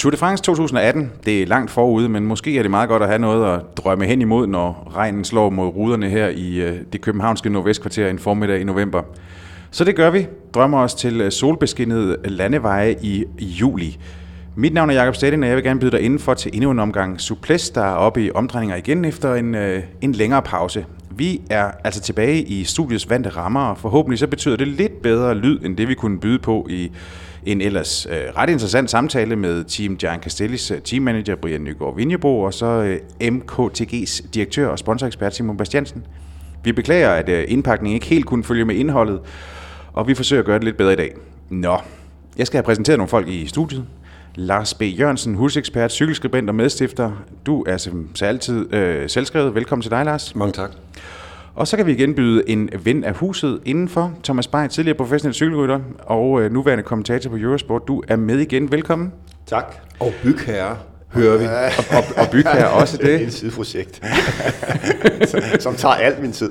Tour de France 2018, det er langt forude, men måske er det meget godt at have noget at drømme hen imod, når regnen slår mod ruderne her i øh, det københavnske nordvestkvarter en formiddag i november. Så det gør vi. Drømmer os til øh, solbeskinnede landeveje i, i juli. Mit navn er Jakob Stedin, og jeg vil gerne byde dig indenfor til endnu en omgang Suples, der er oppe i omdrejninger igen efter en, øh, en længere pause. Vi er altså tilbage i studiets vante rammer, og forhåbentlig så betyder det lidt bedre lyd, end det vi kunne byde på i en ellers øh, ret interessant samtale med Team Gian Castellis øh, teammanager Brian Nygaard Vinjebo, og så øh, MKTG's direktør og sponsorekspert Simon Bastiansen. Vi beklager, at øh, indpakningen ikke helt kunne følge med indholdet, og vi forsøger at gøre det lidt bedre i dag. Nå, jeg skal have præsenteret nogle folk i studiet. Lars B. Jørgensen, husekspert, cykelskribent og medstifter. Du er som altid øh, selvskrevet. Velkommen til dig, Lars. Mange tak. Og så kan vi igen byde en ven af huset indenfor. Thomas Bay, tidligere professionel cykelrytter og øh, nuværende kommentator på Eurosport. Du er med igen. Velkommen. Tak. Og bygherre, hører vi. Og, og, og bygge her også Det er det. et sideprojekt, som, som tager alt min tid.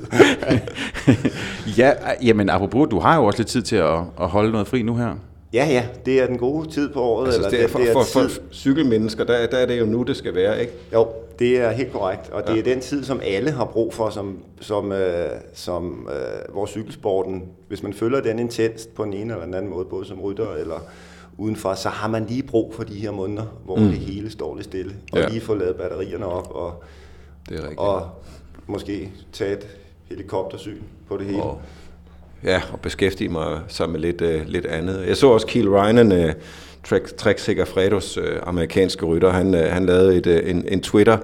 ja, jamen apropos, du har jo også lidt tid til at, at holde noget fri nu her. Ja, ja, det er den gode tid på året. Altså, det er for, for, for tid- cykelmennesker, der, der er det jo nu, det skal være, ikke? Jo, det er helt korrekt. Og det er den tid, som alle har brug for, som, som, øh, som øh, hvor cykelsporten, hvis man følger den intenst på en ene eller den anden måde, både som rytter eller udenfor, så har man lige brug for de her måneder, hvor mm. det hele står lidt stille. Og Ja. lige få lavet batterierne op, og, Det er rigtigt. og måske tage et helikoptersyn på det hele. Og, ja, og beskæftige mig så med lidt, uh, lidt andet. Jeg så også Kiel Reinen, uh, Trek, Trek Segafredos uh, amerikanske rytter, han, uh, han lavede et, uh, en, en Twitter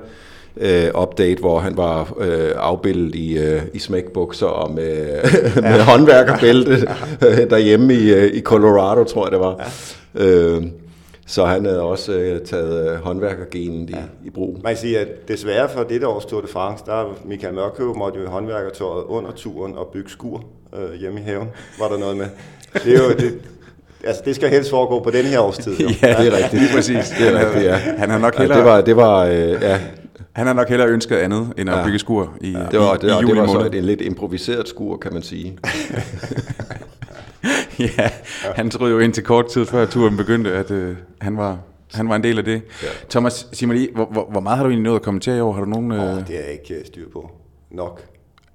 update, hvor han var uh, afbildet i, uh, i smækbukser og med, med håndværkerbælte øh, derhjemme i, uh, i Colorado, tror jeg det var. Ja. Uh, så han havde også uh, taget uh, håndværkergenen i, i brug. Man kan sige, at desværre for dette års Tour de France, der er Michael Mørkøv måtte jo i håndværkertøjet under turen og bygge skur øh, hjemme i haven, var der noget med. Det er jo, det, altså det skal helst foregå på den her årstid. Jo. det er rigtigt. Lige præcis. Det er rigtigt, ja. Han har nok Ja, hellere, det var, det var øh, ja, han har nok hellere ønsket andet, end at Ja. bygge skur i, ja. det var, i, det, var, i det juli var så et, et lidt improviseret skur, kan man sige. ja, han troede jo indtil kort tid før turen begyndte, at øh, han, var, han var en del af det. Ja. Thomas, sig mig lige, hvor, hvor, hvor meget har du egentlig nået at kommentere i år? Har du nogen... Øh... Oh, det er jeg ikke øh, styr på. Nok.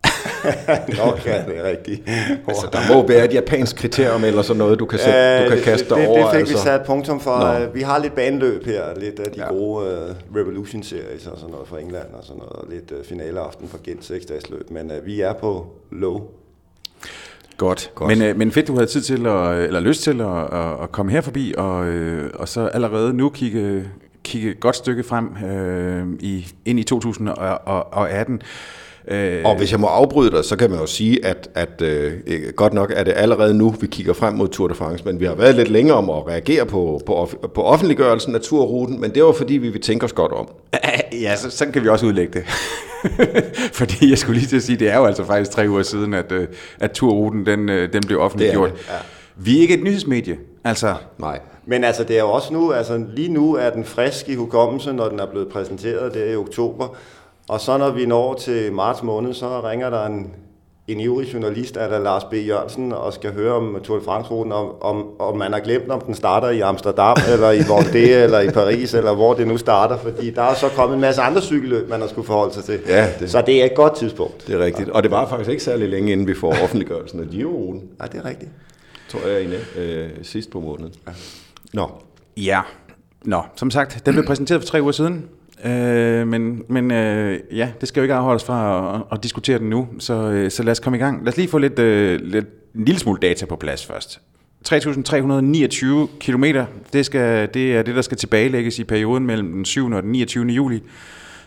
Nok er det rigtigt. Altså, der må være et japansk kriterium eller sådan noget, du kan, sætte, Ja, du kan det, kaste det, dig over. det fik altså. vi sat punktum for. Nå. Øh, Vi har lidt baneløb her, lidt af de Ja. ja. gode uh, Revolution Series og sådan noget fra England og sådan noget, og lidt uh, finaleaften for Gent 6 dages løb, men uh, vi er på low. Godt. Godt. Men, øh, men fedt, du havde tid til, at, eller lyst til at, at, at komme her forbi, og, øh, og så allerede nu kigge, kigge et godt stykke frem øh, i, ind i 2018. Øh, Og hvis jeg må afbryde dig, så kan man jo sige, at, at øh, øh, godt nok er det allerede nu, vi kigger frem mod Tour de France, men vi har været lidt længere om at reagere på, på, på offentliggørelsen af turruten, men det var fordi, vi vil tænke os godt om. Ja, så, sådan kan vi også udlægge det. Fordi jeg skulle lige til at sige, det er jo altså faktisk tre uger siden, at, øh, at turruten den, øh, den blev offentliggjort. Det ja. Vi er ikke et nyhedsmedie. Altså, Nej. Men altså, det er jo også nu, altså lige nu er den frisk i hukommelse, når den er blevet præsenteret der i oktober. Og så når vi når til marts måned, så ringer der en, en ivrig journalist, der Lars B. Jørgensen, og skal høre om Tour de France-ruten, om, om, om man har glemt, om den starter i Amsterdam, eller i Vendée, eller i Paris, eller hvor det nu starter. Fordi der er så kommet en masse andre cykelløb, man har skulle forholde sig til. Ja, det- Så det er et godt tidspunkt. Det er rigtigt. Og det var faktisk ikke særlig længe, inden vi får offentliggørelsen af Giro-ruten, Ja, det er rigtigt. tror jeg, inde, øh, sidst på måneden. Nå, ja. Nå, som sagt, den blev præsenteret for tre uger siden. Øh, men men øh, ja, det skal jo ikke afholde os fra at, at diskutere den nu, så, øh, så lad os komme i gang. Lad os lige få lidt, øh, lidt, en lille smule data på plads først. 3.329 km, det, skal, det er det, der skal tilbagelægges i perioden mellem den 7. og den 29. juli.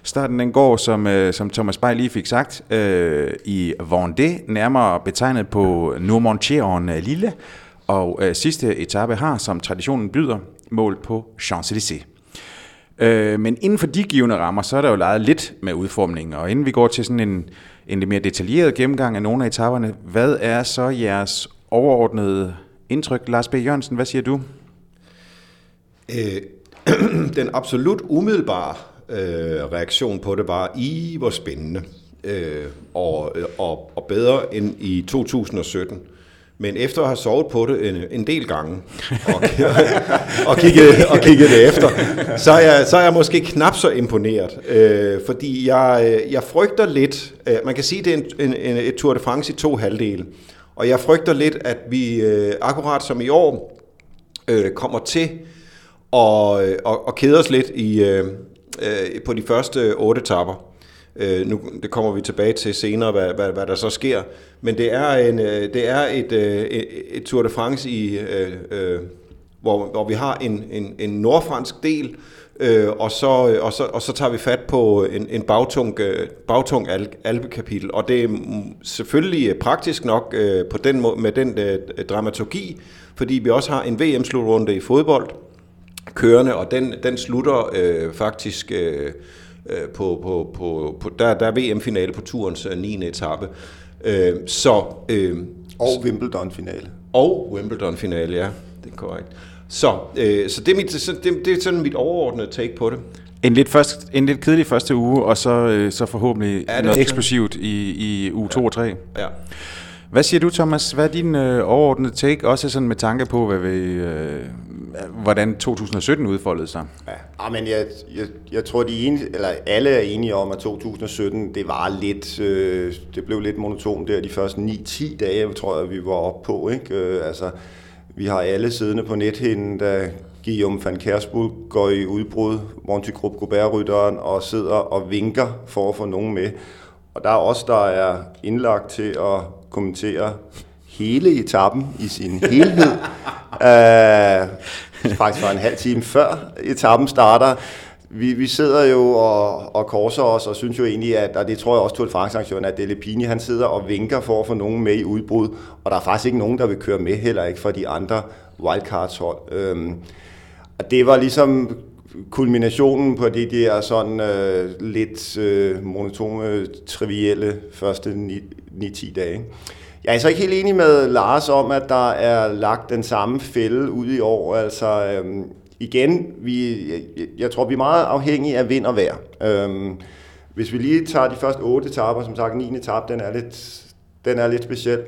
Starten den går, som, øh, som Thomas Bay lige fik sagt, øh, i Vendée, nærmere betegnet på Nourmontieren Lille, og øh, sidste etape har, som traditionen byder, mål på Champs-Élysées. Øh, men inden for de givende rammer, så er der jo leget lidt med udformningen, og inden vi går til sådan en, en lidt mere detaljeret gennemgang af nogle af etaperne, hvad er så jeres overordnede indtryk? Lars B. Jørgensen, hvad siger du? Øh, den absolut umiddelbare øh, reaktion på det var, i hvor spændende, øh, og, øh, og, og bedre end i 2017, men efter at have sovet på det en, en del gange, og, og, kigget, og kigget det efter, så er jeg, så er jeg måske knap så imponeret. Øh, fordi jeg, jeg frygter lidt, øh, man kan sige, det er en, en, et Tour de France i to halvdele. Og jeg frygter lidt, at vi øh, akkurat som i år øh, kommer til at, at, at kede os lidt i, øh, øh, på de første otte etapper. Øh, nu, det kommer vi tilbage til senere, hvad, hvad, hvad der så sker. Men det er, en, øh, det er et, øh, et, et Tour de France, i, øh, øh, hvor, hvor vi har en, en, en nordfransk del, øh, og, så, øh, og, så, og så tager vi fat på en, en bagtung, øh, bagtung al, alpekapitel. Og det er selvfølgelig praktisk nok øh, på den måde, med den øh, dramaturgi, fordi vi også har en VM-slutrunde i fodbold kørende, og den, den slutter øh, faktisk... Øh, på, på, på, på der, der er VM-finale på turens 9. Øh, etape. Øh, så, øh, og Wimbledon-finale. Og Wimbledon-finale, ja, det er korrekt. Så, øh, så, det, er mit, så det, det er sådan mit overordnede take på det. En lidt, først, en lidt kedelig første uge, og så, øh, så forhåbentlig ja, noget eksplosivt i, i uge 2 ja. og 3. Ja. Hvad siger du, Thomas? Hvad er din øh, overordnede take, også sådan med tanke på, hvad vi, øh, hvordan 2017 udfoldede sig? Ja, ah, men jeg, jeg, jeg tror, de enige, eller alle er enige om, at 2017, det var lidt, øh, det blev lidt monotont der de første 9-10 dage, tror jeg, vi var oppe på. Ikke? Øh, altså, vi har alle siddende på nethinden, der Guillaume van Kersbul går i udbrud, Monty Grupp Gobert-rytteren, og sidder og vinker for at få nogen med. Og der er også der er indlagt til at kommentere hele etappen i sin helhed. uh, faktisk var en halv time før etappen starter. Vi, vi sidder jo og, og korser os og synes jo egentlig, at, og det tror jeg også Tour de france at Delepini, han sidder og vinker for at få nogen med i udbrud, og der er faktisk ikke nogen, der vil køre med, heller ikke fra de andre wildcards hold. Øhm, og det var ligesom kulminationen på det der sådan øh, lidt øh, monotone, trivielle første 9-10 dage. Jeg er så ikke helt enig med Lars om, at der er lagt den samme fælde ud i år. Altså øh, igen, vi, jeg, jeg tror, vi er meget afhængige af vind og vejr. Øh, hvis vi lige tager de første otte etaper, som sagt 9. etape, den er lidt, den er lidt speciel.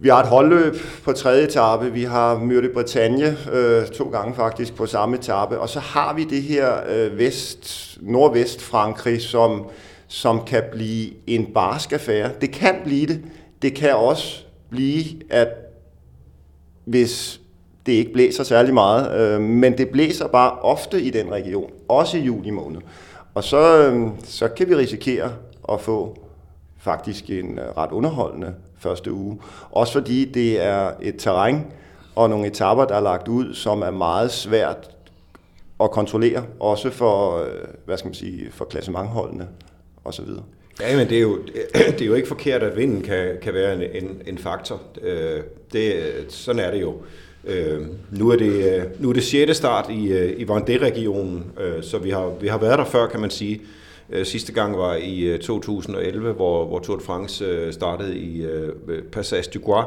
Vi har et holdløb på tredje etape, vi har Myrte Bretagne øh, to gange faktisk på samme etape, og så har vi det her øh, vest, nordvest Frankrig, som, som kan blive en barsk affære. Det kan blive det. Det kan også blive, at hvis det ikke blæser særlig meget, øh, men det blæser bare ofte i den region, også i juli måned. Og så, øh, så kan vi risikere at få faktisk en øh, ret underholdende første uge. Også fordi det er et terræn og nogle etapper, der er lagt ud, som er meget svært at kontrollere, også for, øh, hvad skal man sige, for klassementholdene osv. Ja, men det er, jo, det er jo ikke forkert, at vinden kan, kan være en, en, en faktor. Øh, det, sådan er det jo. Øh, nu, er det, nu er det 6. start i, i Vendée-regionen, så vi har, vi har været der før, kan man sige. Øh, sidste gang var i øh, 2011, hvor, hvor Tour de France øh, startede i Passage du Gois.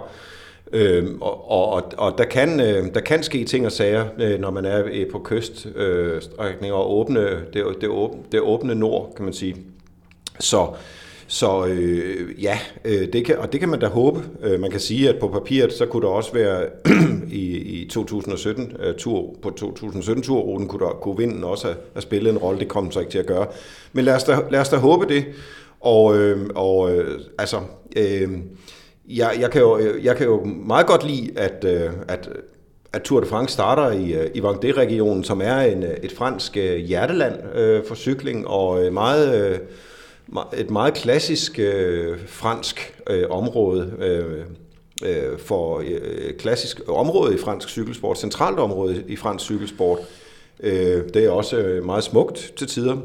Øhm, og, og, og der, kan, der kan ske ting og sager, når man er på kyststrækninger og åbne, det, det, åbne, det åbne nord, kan man sige. Så, så øh, ja, øh, det kan, og det kan man da håbe. Øh, man kan sige, at på papiret, så kunne der også være i, i 2017 øh, tur, på 2017 turruten kunne, der, kunne vinden også have, have spillet en rolle. Det kom så ikke til at gøre. Men lad os da, lad os da håbe det. Og, øh, og øh, altså, øh, jeg, jeg, kan jo, øh, jeg kan jo meget godt lide, at, øh, at at Tour de France starter i, øh, i Vendée-regionen, som er en, øh, et fransk øh, hjerteland øh, for cykling, og meget... Øh, et meget klassisk øh, fransk øh, område øh, øh, for øh, klassisk område i fransk cykelsport, centralt område i fransk cykelsport. Øh, det er også øh, meget smukt til tider.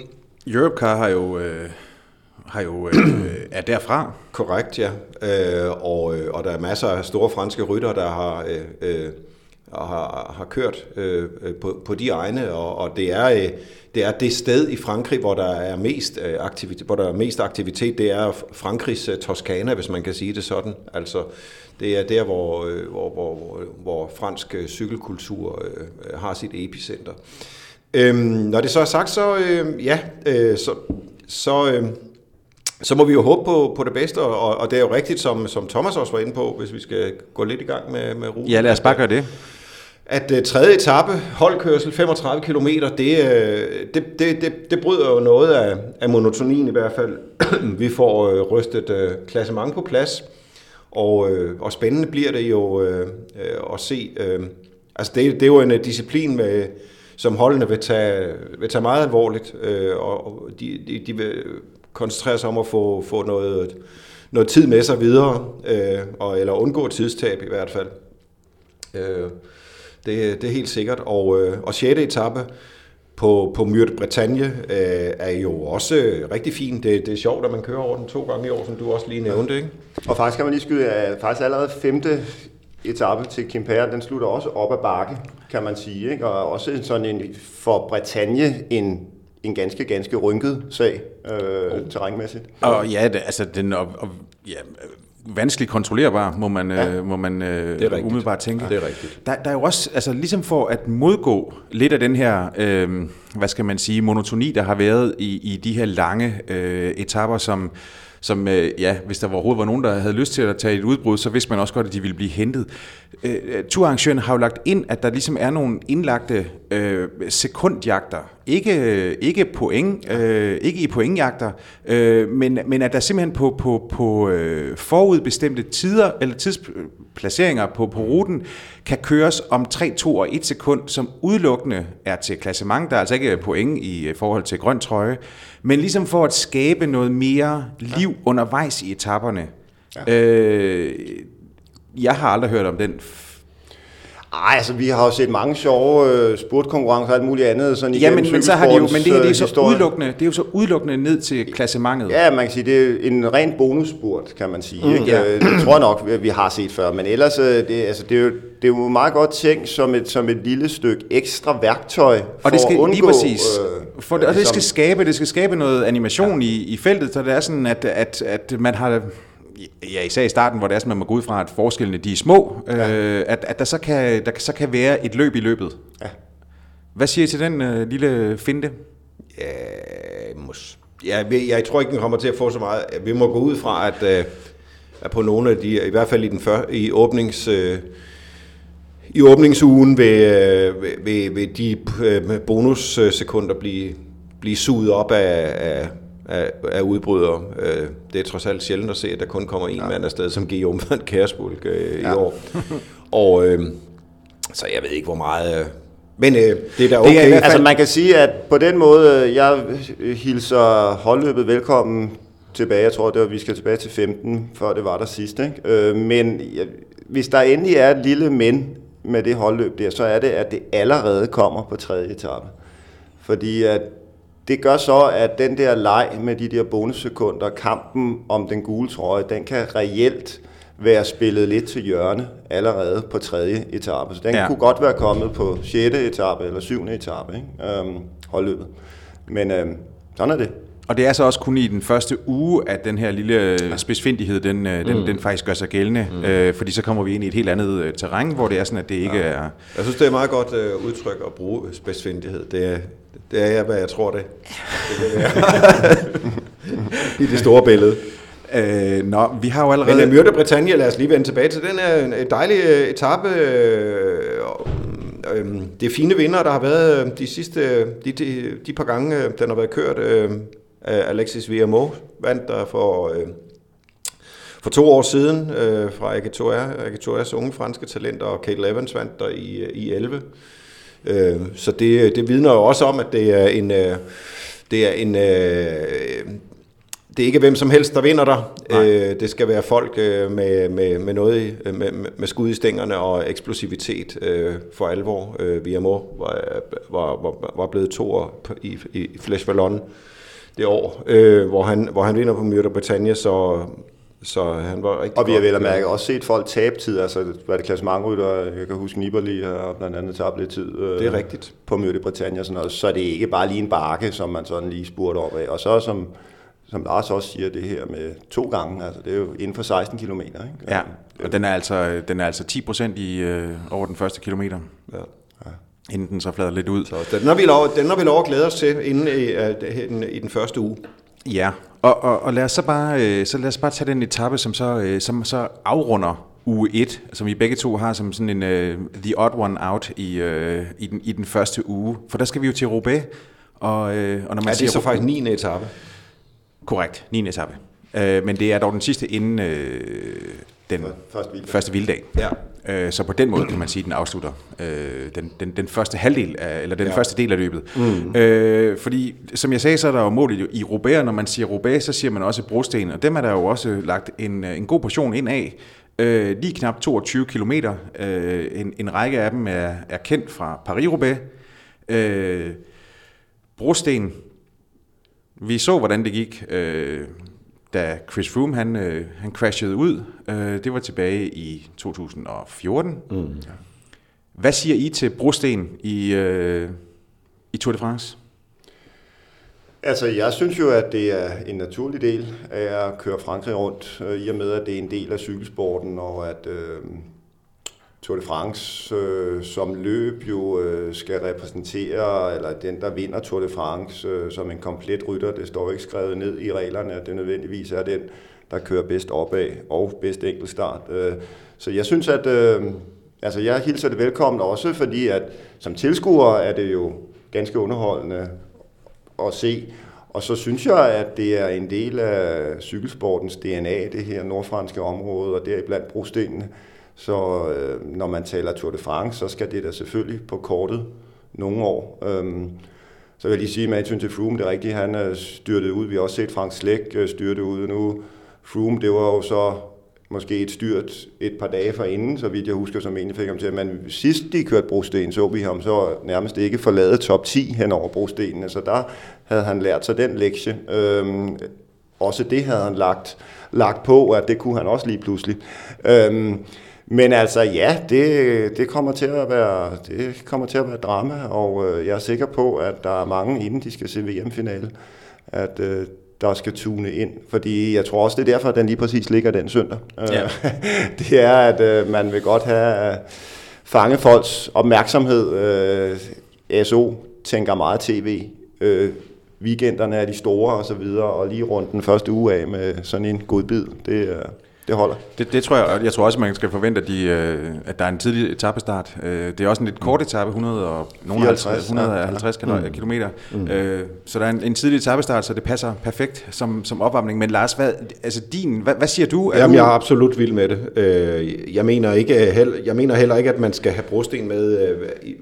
Europcar har jo øh, har jo øh, er derfra. Korrekt, ja. Øh, og, øh, og der er masser af store franske rytter, der har øh, øh, har, har kørt øh, på, på de egne, og, og det er øh, det er det sted i Frankrig, hvor der er mest øh, aktivitet, hvor der er mest aktivitet, det er Frankrigs Toskana, hvis man kan sige det sådan. Altså, det er der, hvor, øh, hvor, hvor, hvor fransk cykelkultur øh, har sit epicenter. Øhm, når det så er sagt, så øh, ja, øh, så, så, øh, så må vi jo håbe på, på det bedste, og, og det er jo rigtigt, som, som Thomas også var inde på, hvis vi skal gå lidt i gang med, med ruten. Ja, lad os bare gøre det. At uh, tredje etape, holdkørsel, 35 km, det, uh, det, det, det, det bryder jo noget af, af monotonien i hvert fald. vi får uh, rystet uh, klassement på plads, og, øh, og spændende bliver det jo øh, øh, at se. Øh, altså det, det er jo en øh, disciplin, med, som holdene vil tage, vil tage meget alvorligt, øh, og de, de, de vil koncentrere sig om at få, få noget, noget tid med sig videre, øh, og, eller undgå tidstab i hvert fald. Øh, det, det er helt sikkert. Og, øh, og 6. etape på, på Myrte Bretagne øh, er jo også øh, rigtig fin. Det, det er sjovt, at man kører over den to gange i år, som du også lige nævnte. Ikke? Og faktisk kan man lige skyde, at faktisk allerede femte etape til Quimper, den slutter også op ad bakke, kan man sige. Ikke? Og også sådan en, for Bretagne en en ganske, ganske rynket sag øh, oh. terrænmæssigt. Og ja, det, altså den og, og, ja, vanskeligt kontrollerbar, må man, ja. øh, må man øh, det er umiddelbart tænke. Ja, det er rigtigt. Der, der er jo også, altså ligesom for at modgå lidt af den her, øh, hvad skal man sige, monotoni, der har været i, i de her lange øh, etapper, som som, øh, ja, hvis der overhovedet var nogen, der havde lyst til at tage et udbrud, så vidste man også godt, at de ville blive hentet. Øh, turarrangøren har jo lagt ind, at der ligesom er nogle indlagte øh, sekundjagter. Ikke, ikke point, øh, ikke i pointjagter, øh, men, men at der simpelthen på, på, på øh, forudbestemte tider, eller tidsplaceringer på, på ruten, kan køres om 3, 2 og 1 sekund, som udelukkende er til klassement. Der er altså ikke point i forhold til grøn trøje, men ligesom for at skabe noget mere liv undervejs i etaperne. Ja. Øh, jeg har aldrig hørt om den ej, altså vi har jo set mange sjove uh, spurtkonkurrencer og alt muligt andet. Sådan ja, men, men, så har de jo, men det her det er, så udelukkende, det er jo så udelukkende ned til klassementet. Ja, man kan sige, det er en ren bonusspurt, kan man sige. Mm, ikke? Ja. Øh, det tror jeg nok, vi har set før. Men ellers, øh, det, altså, det, er jo, det er jo meget godt tænkt som et, som et lille stykke ekstra værktøj for og det skal, at undgå... Lige præcis. Øh, for det, og det skal, skabe, det skal skabe noget animation ja. i, i feltet, så det er sådan, at, at, at man har ja, især i starten, hvor det er sådan, man må gå ud fra, at forskellene de er små, ja. øh, at, at der, så kan, der så kan være et løb i løbet. Ja. Hvad siger I til den øh, lille finte? Ja, mås. Ja, jeg, jeg tror ikke, den kommer til at få så meget. Vi må gå ud fra, at, øh, at på nogle af de, i hvert fald i den før, i åbnings... Øh, i åbningsugen vil, øh, vil, vil de øh, bonussekunder blive, blive suget op af, af, af, af udbrydere. Øh, det er trods alt sjældent at se, at der kun kommer en ja. mand afsted, som Guillaume van Kærsbulk øh, ja. i år. og øh, så jeg ved ikke, hvor meget... Øh, men øh, det er da okay. Det er, altså man kan sige, at på den måde, jeg hilser holdløbet velkommen tilbage. Jeg tror, det var, vi skal tilbage til 15, før det var der sidst. Ikke? Øh, men hvis der endelig er et lille men med det holdløb der, så er det, at det allerede kommer på tredje etape. Fordi at det gør så, at den der leg med de der bonussekunder, kampen om den gule trøje, den kan reelt være spillet lidt til hjørne allerede på tredje etape. Så den ja. kunne godt være kommet på 6. etape eller 7. etape, ikke? Øhm, holdløbet. Men øhm, sådan er det. Og det er så også kun i den første uge, at den her lille ja. spidsfindighed, den, øh, den, mm. den faktisk gør sig gældende. Mm. Øh, fordi så kommer vi ind i et helt andet øh, terræn, hvor det er sådan, at det ikke ja. er... Jeg synes, det er et meget godt øh, udtryk at bruge spidsfindighed. Det er, det er jeg, hvad jeg tror det. det, det I det store billede. Øh, nå, vi har jo allerede... Men Myrte Britannia, lad os lige vende tilbage til den her dejlige etape. Øh, øh, det er fine vinder, der har været de sidste, de, de, de par gange, den har været kørt. Øh, Alexis Viamo vandt der for, øh, for to år siden øh, fra Agitour, Agitours unge franske talenter, og Kate Evans vandt der i, i 11. Øh, så det, det vidner jo også om, at det er en... Øh, det er en øh, det er ikke hvem som helst, der vinder der. Øh, det skal være folk øh, med, med, med noget med, med skud i stængerne og eksplosivitet øh, for alvor. Øh, var, var, var, var blevet to i, i Flash Ballon det år, øh, hvor, han, hvor han vinder på Myrta Britannia, så, så han var rigtig Og vi har vel at mærke også set folk tabe tid, altså var det klassementrytter, jeg kan huske Nibali har blandt andet tabt lidt tid. Øh, det er rigtigt. På Myrte Britannia og sådan noget, så det er ikke bare lige en bakke, som man sådan lige spurgte op af. Og så som, som Lars også siger, det her med to gange, altså det er jo inden for 16 km. Ikke? Ja, og den er altså, den er altså 10 procent i, øh, over den første kilometer. Ja inden den så flader lidt ud. Så den har vi lov, den har vi lov at glæde os til inden i, uh, den, i den første uge. Ja, Og, og, og lad os så bare, øh, så lad os bare tage den etape, som så, øh, som så afrunder uge 1, som vi begge to har som sådan en uh, the odd one out i, uh, i, den, i den første uge. For der skal vi jo til Roubaix. Og, uh, og når man er det så faktisk 9. etape? Korrekt, 9. etape. Uh, men det er dog den sidste inden uh, den første vilddag. Første. Ja. Uh, så på den måde kan man sige, at den afslutter uh, den, den, den første halvdel af, eller den ja. første del af løbet. Mm. Uh, fordi, som jeg sagde, så er der jo målet i Roubaix. Når man siger Roubaix, så siger man også brosten, og dem er der jo også lagt en, en god portion ind af. Øh, lige knap 22 km. Øh, en, en række af dem er, er kendt fra Paris-Roubaix. Øh, brosten. Vi så, hvordan det gik, øh, da Chris Froome han, øh, han crashede ud. Øh, det var tilbage i 2014. Mm. Hvad siger I til brosten i, øh, i Tour de France? Altså, jeg synes jo, at det er en naturlig del af at køre Frankrig rundt, øh, i og med, at det er en del af cykelsporten, og at øh, Tour de France øh, som løb jo øh, skal repræsentere, eller den, der vinder Tour de France øh, som en komplet rytter. Det står ikke skrevet ned i reglerne, at det nødvendigvis er den, der kører bedst opad og bedst enkeltstart. Øh, så jeg synes, at øh, altså, jeg hilser det velkommen også, fordi at som tilskuer er det jo ganske underholdende at se. Og så synes jeg, at det er en del af cykelsportens DNA, det her nordfranske område, og deriblandt brostenene. Så øh, når man taler Tour de France, så skal det da selvfølgelig på kortet nogle år. Øhm, så vil jeg lige sige med Mathieu til Froome, det er rigtigt, han øh, er styrtet ud. Vi har også set Frank Slæk øh, styrte ud nu. Froome, det var jo så måske et styrt et par dage forinden, så vidt jeg husker, som egentlig fik ham til. Men sidst de kørte brosten, så vi ham så nærmest ikke forlade top 10 hen over brostenene, så der havde han lært sig den lektie. Øhm, også det havde han lagt, lagt på, at det kunne han også lige pludselig. Øhm, men altså ja, det, det, kommer til at være, det kommer til at være drama, og øh, jeg er sikker på, at der er mange, inden de skal se VM-finale, at øh, der skal tune ind. Fordi jeg tror også, det er derfor, at den lige præcis ligger den søndag. Ja. det er, at øh, man vil godt have øh, fange folks opmærksomhed. Øh, SO tænker meget tv. Øh, weekenderne er de store og så videre, og lige rundt den første uge af med sådan en god bid, det er, det holder. Det, det tror jeg, jeg tror også, man skal forvente, at, de, øh, at der er en tidlig etappestart. Øh, det er også en lidt kort etape, 100 og nogle 50, 150 ja. Mm. kilometer. Mm. Øh, så der er en, en tidlig etappestart, så det passer perfekt som, som opvarmning. Men Lars, hvad, altså din, hvad, hvad siger du? Er Jamen, jeg er absolut vild med det. Jeg mener, ikke, jeg mener heller ikke, at man skal have brosten med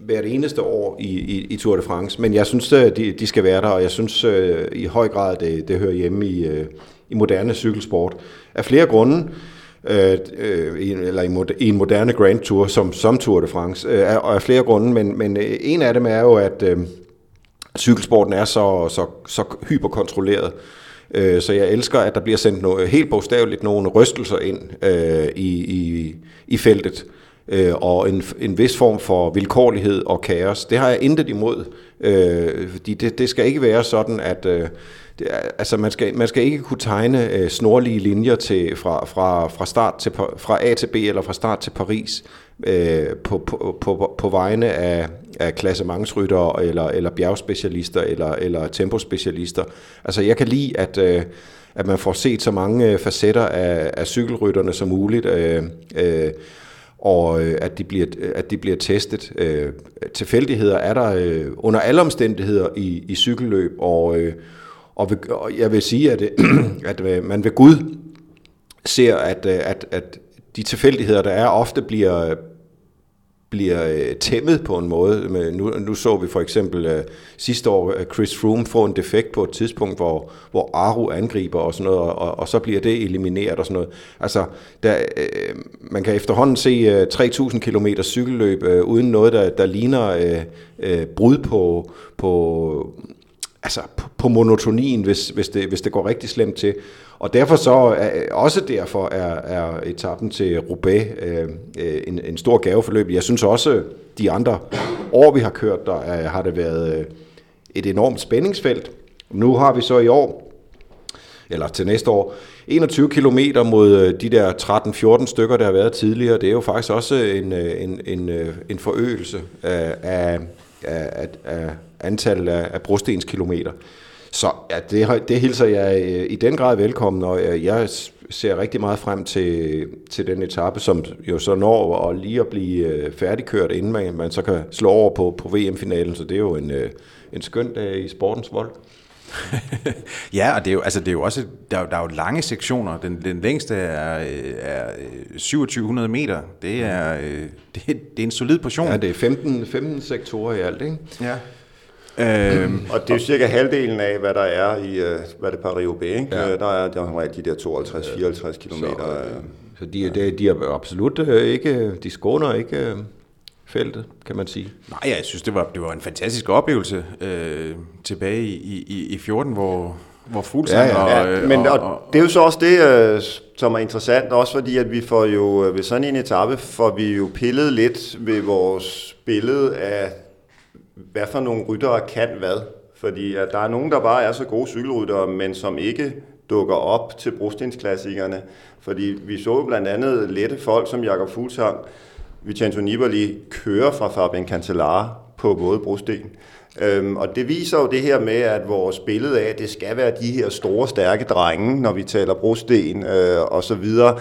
hvert eneste år i, i, i Tour de France. Men jeg synes, de, de skal være der, og jeg synes i høj grad, det, det hører hjemme i, i moderne cykelsport. Af flere grunde, øh, øh eller i en moderne Grand Tour, som, som Tour de France, øh, og af flere grunde, men, men øh, en af dem er jo, at øh, cykelsporten er så, så, så hyperkontrolleret. Øh, så jeg elsker, at der bliver sendt noget, helt bogstaveligt nogle rystelser ind øh, i, i, i feltet, øh, og en, en vis form for vilkårlighed og kaos. Det har jeg intet imod, øh, fordi det, det skal ikke være sådan, at... Øh, det er, altså man skal, man skal ikke kunne tegne øh, snorlige linjer til, fra, fra, fra, start til, fra A til B eller fra start til Paris øh, på, på, på, på vegne af, af klassementsryttere eller, eller bjergspecialister eller, eller tempospecialister. Altså jeg kan lide, at, øh, at man får set så mange øh, facetter af, af cykelrytterne som muligt. Øh, øh, og øh, at de bliver, at de bliver testet. Øh, tilfældigheder er der øh, under alle omstændigheder i, i cykelløb, og, øh, og, ved, og jeg vil sige, at, øh, at øh, man ved Gud ser, at, øh, at, at de tilfældigheder, der er, ofte bliver, bliver tæmmet på en måde. Nu, nu så vi for eksempel sidste år Chris Froome få en defekt på et tidspunkt, hvor, hvor Aru angriber og sådan noget, og, og så bliver det elimineret og sådan noget. Altså, der, man kan efterhånden se 3.000 km cykelløb uden noget, der, der ligner brud på, på altså på monotonien, hvis, hvis, det, hvis det går rigtig slemt til. Og derfor så, er, også derfor er, er etappen til Roubaix øh, en, en stor gaveforløb. Jeg synes også, de andre år, vi har kørt, der er, har det været øh, et enormt spændingsfelt. Nu har vi så i år, eller til næste år, 21 km mod øh, de der 13-14 stykker, der har været tidligere. Det er jo faktisk også en, øh, en, en, en forøgelse af, af, af, af antal af, af brostenskilometer. Så ja, det, det hilser jeg øh, i den grad velkommen, og øh, jeg ser rigtig meget frem til, til den etape, som jo så når at lige at blive øh, færdigkørt, inden man, man så kan slå over på, på VM-finalen, så det er jo en, en skøn dag i sportens vold. ja, og det er jo, altså det er jo også, der, der er jo lange sektioner. Den, den længste er, er 2700 meter. Det er, det, det er en solid portion. Ja, det er 15, 15 sektorer i alt, ikke? Ja. Øhm, og det er jo cirka halvdelen af, hvad der er i øh, hvad det Paris-Roubaix. Ikke? Ja. Der er der er de der 52-54 km. Så, øh, så de, de, de er absolut øh, ikke, de skåner ikke feltet, kan man sige. Nej, jeg synes, det var, det var en fantastisk oplevelse øh, tilbage i, i, i 14, hvor, hvor Fuglsang ja, ja, ja. Og, Men og, og, det er jo så også det, øh, som er interessant, også fordi at vi får jo ved sådan en etape, får vi jo pillet lidt ved vores billede af hvad for nogle ryttere kan hvad. Fordi at der er nogen, der bare er så gode cykelryttere, men som ikke dukker op til brostensklassikerne. Fordi vi så blandt andet lette folk som Jakob Fuglsang, Vincenzo Nibali kører fra Fabian Cancellara på både brosten. Øhm, og det viser jo det her med, at vores billede af, at det skal være de her store, stærke drenge, når vi taler brosten øh, og så videre,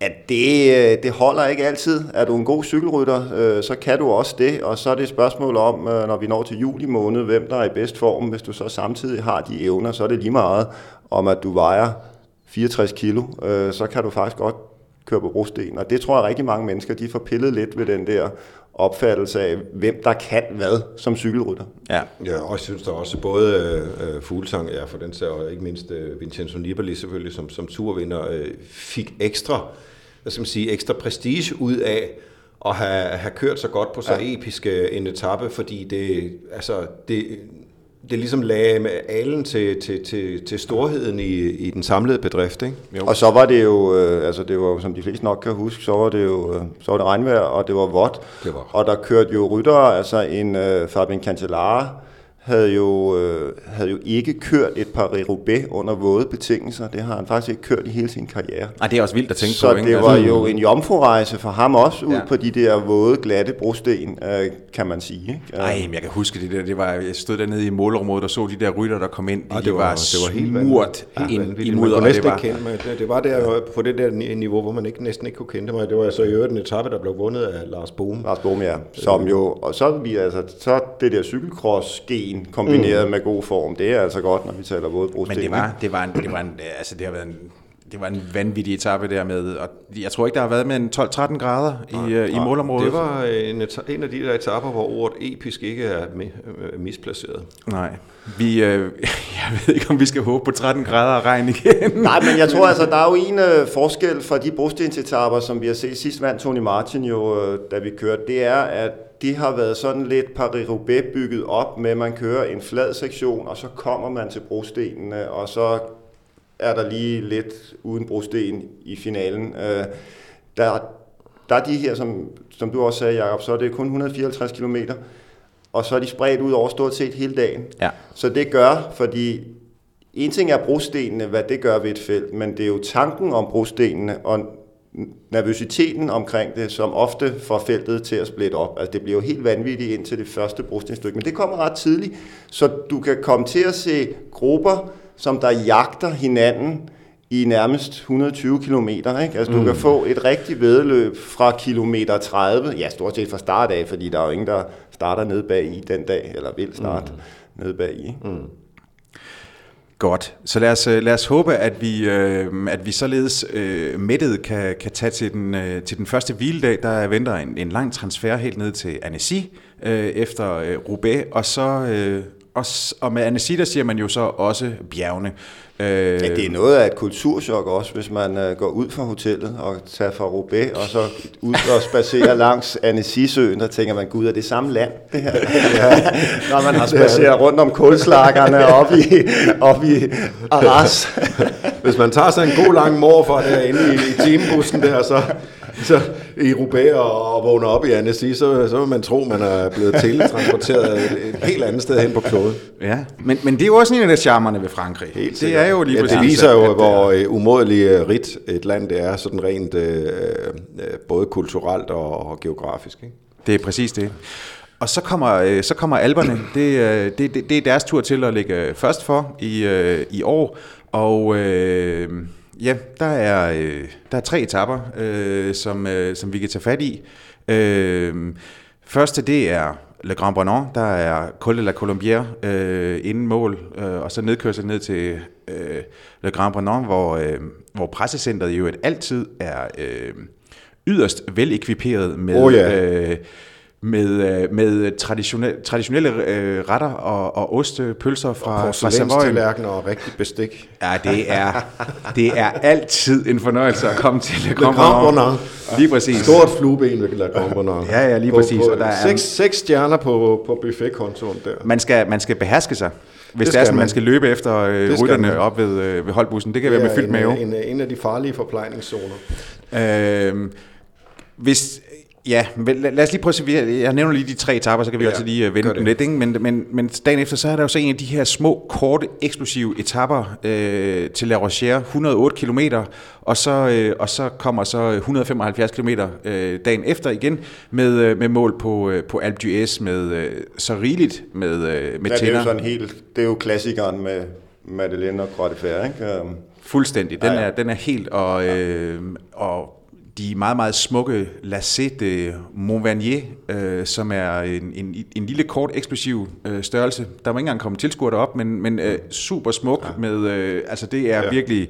at det, øh, det holder ikke altid. Er du en god cykelrytter, øh, så kan du også det, og så er det et spørgsmål om, øh, når vi når til juli måned, hvem der er i bedst form. Hvis du så samtidig har de evner, så er det lige meget om, at du vejer 64 kilo, øh, så kan du faktisk godt køre på brosten. Og det tror jeg rigtig mange mennesker, de får pillet lidt ved den der opfattelse af, hvem der kan hvad som cykelrytter. Ja, ja og jeg synes der også både øh, Fuglsang, ja, for den ser, og ikke mindst øh, Vincenzo Nibali selvfølgelig som, som turvinder, øh, fik ekstra hvad skal man sige, ekstra prestige ud af at have, have kørt så godt på så ja. episk en etape, fordi det, altså, det, det ligesom lagde med alen til, til, til, til storheden i, i den samlede bedrift. Ikke? Jo. Og så var det jo, øh, altså det var som de fleste nok kan huske, så var det jo øh, så var det regnvejr, og det var vådt. Det var. Og der kørte jo ryttere, altså en øh, Fabian Cancellara, havde jo, øh, havde jo ikke kørt et par roubaix under våde betingelser. Det har han faktisk ikke kørt i hele sin karriere. Ej, det er også vildt at tænke så på. Så det var altså, jo en jomfrurejse for ham også, ud ja. på de der våde, glatte brosten, øh, kan man sige. Ikke? Nej, men jeg kan huske det der. Det var, jeg stod dernede i målområdet og så de der rytter, der kom ind. De, det, var, var det var helt smurt ja, ind i mudder. Det var, kende mig. Det, det var der på det der niveau, hvor man ikke, næsten ikke kunne kende mig. Det var så i øvrigt en etape, der blev vundet af Lars Bohm. Lars Bohm, ja. Som jo, og så, vi, altså, så det der cykelcross-gen kombineret mm med god form. Det er altså godt, når vi taler våde Men det var, det var, en, det var en, altså det har været en, det var en vanvittig etape der med, og jeg tror ikke, der har været med en 12-13 grader i, nej, øh, i målområdet. Det var en, en af de der etaper, hvor ordet episk ikke er øh, misplaceret. Nej, vi, øh, jeg ved ikke, om vi skal håbe på 13 grader og regn igen. Nej, men jeg tror altså, der er jo en øh, forskel fra de brostensetapper, som vi har set sidst vandt Tony Martin jo, øh, da vi kørte, det er, at de har været sådan lidt Paris-Roubaix bygget op med, at man kører en flad sektion, og så kommer man til brostenene, og så er der lige lidt uden brosten i finalen. Øh, der, der er de her, som, som du også sagde, Jacob, så er det kun 154 km, og så er de spredt ud over stort set hele dagen. Ja. Så det gør, fordi en ting er brostenene, hvad det gør ved et felt, men det er jo tanken om brostenene, og nervøsiteten omkring det, som ofte får feltet til at splitte op. Altså det bliver jo helt vanvittigt indtil det første brostenstykke, men det kommer ret tidligt, så du kan komme til at se grupper, som der jagter hinanden i nærmest 120 km. Ikke? Altså mm. du kan få et rigtigt vedløb fra kilometer 30, ja stort set fra start af, fordi der er jo ingen, der starter nede bag i den dag, eller vil starte mm. nede bag i. Mm. Godt. Så lad os, øh, lad os håbe, at vi, øh, at vi således øh, mættet kan, kan tage til den, øh, til den første hviledag. Der venter en, en lang transfer helt ned til Annecy øh, efter øh, Roubaix, og så... Øh, og, og med Annecy, siger man jo så også bjergene. Øh, ja, det er noget af et kulturschok også, hvis man uh, går ud fra hotellet og tager fra Roubaix, og så ud og spacerer langs Annecy-søen, der tænker man, gud, er det samme land, det her? Ja. Når man har spaceret rundt om kulslakkerne op i, op i Arras. hvis man tager sig en god lang morfar derinde i, i timebussen der, så, så i Roubaix og, og vågner op i Annecy, så, så vil man tro, man er blevet teletransporteret et, et helt andet sted hen på kloden. Ja, men, men det er jo også en af de charmerne ved Frankrig. Helt det er jo lige ja, det viser jo, at, hvor uh, umådeligt rigt et land det er, sådan rent uh, både kulturelt og, og geografisk. Ikke? Det er præcis det. og så kommer, øh, så kommer alberne. Det, øh, det, det, det er deres tur til at ligge først for i, øh, i år. Og øh, ja, der er, øh, der er tre etapper, øh, som, øh, som vi kan tage fat i. Øh, første, det er Le Grand Bonan, der er Col de la Colombière øh, inden mål, øh, og så nedkørsel ned til øh, Le Grand Bonan, hvor, øh, hvor pressecentret jo et altid er øh, yderst velekviperet med... Oh, ja. øh, med, øh, med traditionelle, traditionelle øh, retter og, og oste, pølser fra, fra Savoyen. Porcelænstallerkener og rigtig bestik. Ja, det er, det er altid en fornøjelse at komme til Le Grand. Lige præcis. Stort flueben ved La Grand. Ja, ja, lige På- præcis. På, Og der er- seks, seks stjerner på, på buffetkontoen der. Man skal, man skal beherske sig, hvis det, skal er sådan, man. man. skal løbe efter øh, Det rytterne man. op ved, øh, ved holdbussen. Det kan være med fyldt en, mave. en, en af de farlige forplejningszoner. Øh, hvis, ja, men lad, os lige prøve at se, jeg nævner lige de tre etapper, så kan vi Ja, altid lige øh, vende dem det. lidt. Ikke? Men, men, men dagen efter, så er der jo så en af de her små, korte, eksplosive etapper øh, til La Rochère, 108 km, og så, øh, og så kommer så 175 km øh, dagen efter igen, med, øh, med mål på, øh, på Alpe d'Huez, med øh, så rigeligt med, øh, med Ja, det er jo tænder. sådan helt, det er jo klassikeren med Madeleine og Croix de Fer, ikke? Øhm, Fuldstændig. Den, Ja, ja. er, den er helt, og, øh, og de meget, meget smukke Lacé de Montvernier, øh, som er en, en, en lille, kort, eksplosiv øh, størrelse. Der må ikke engang komme tilskuere derop, men, men øh, super smuk ja. med, øh, altså det er ja. Virkelig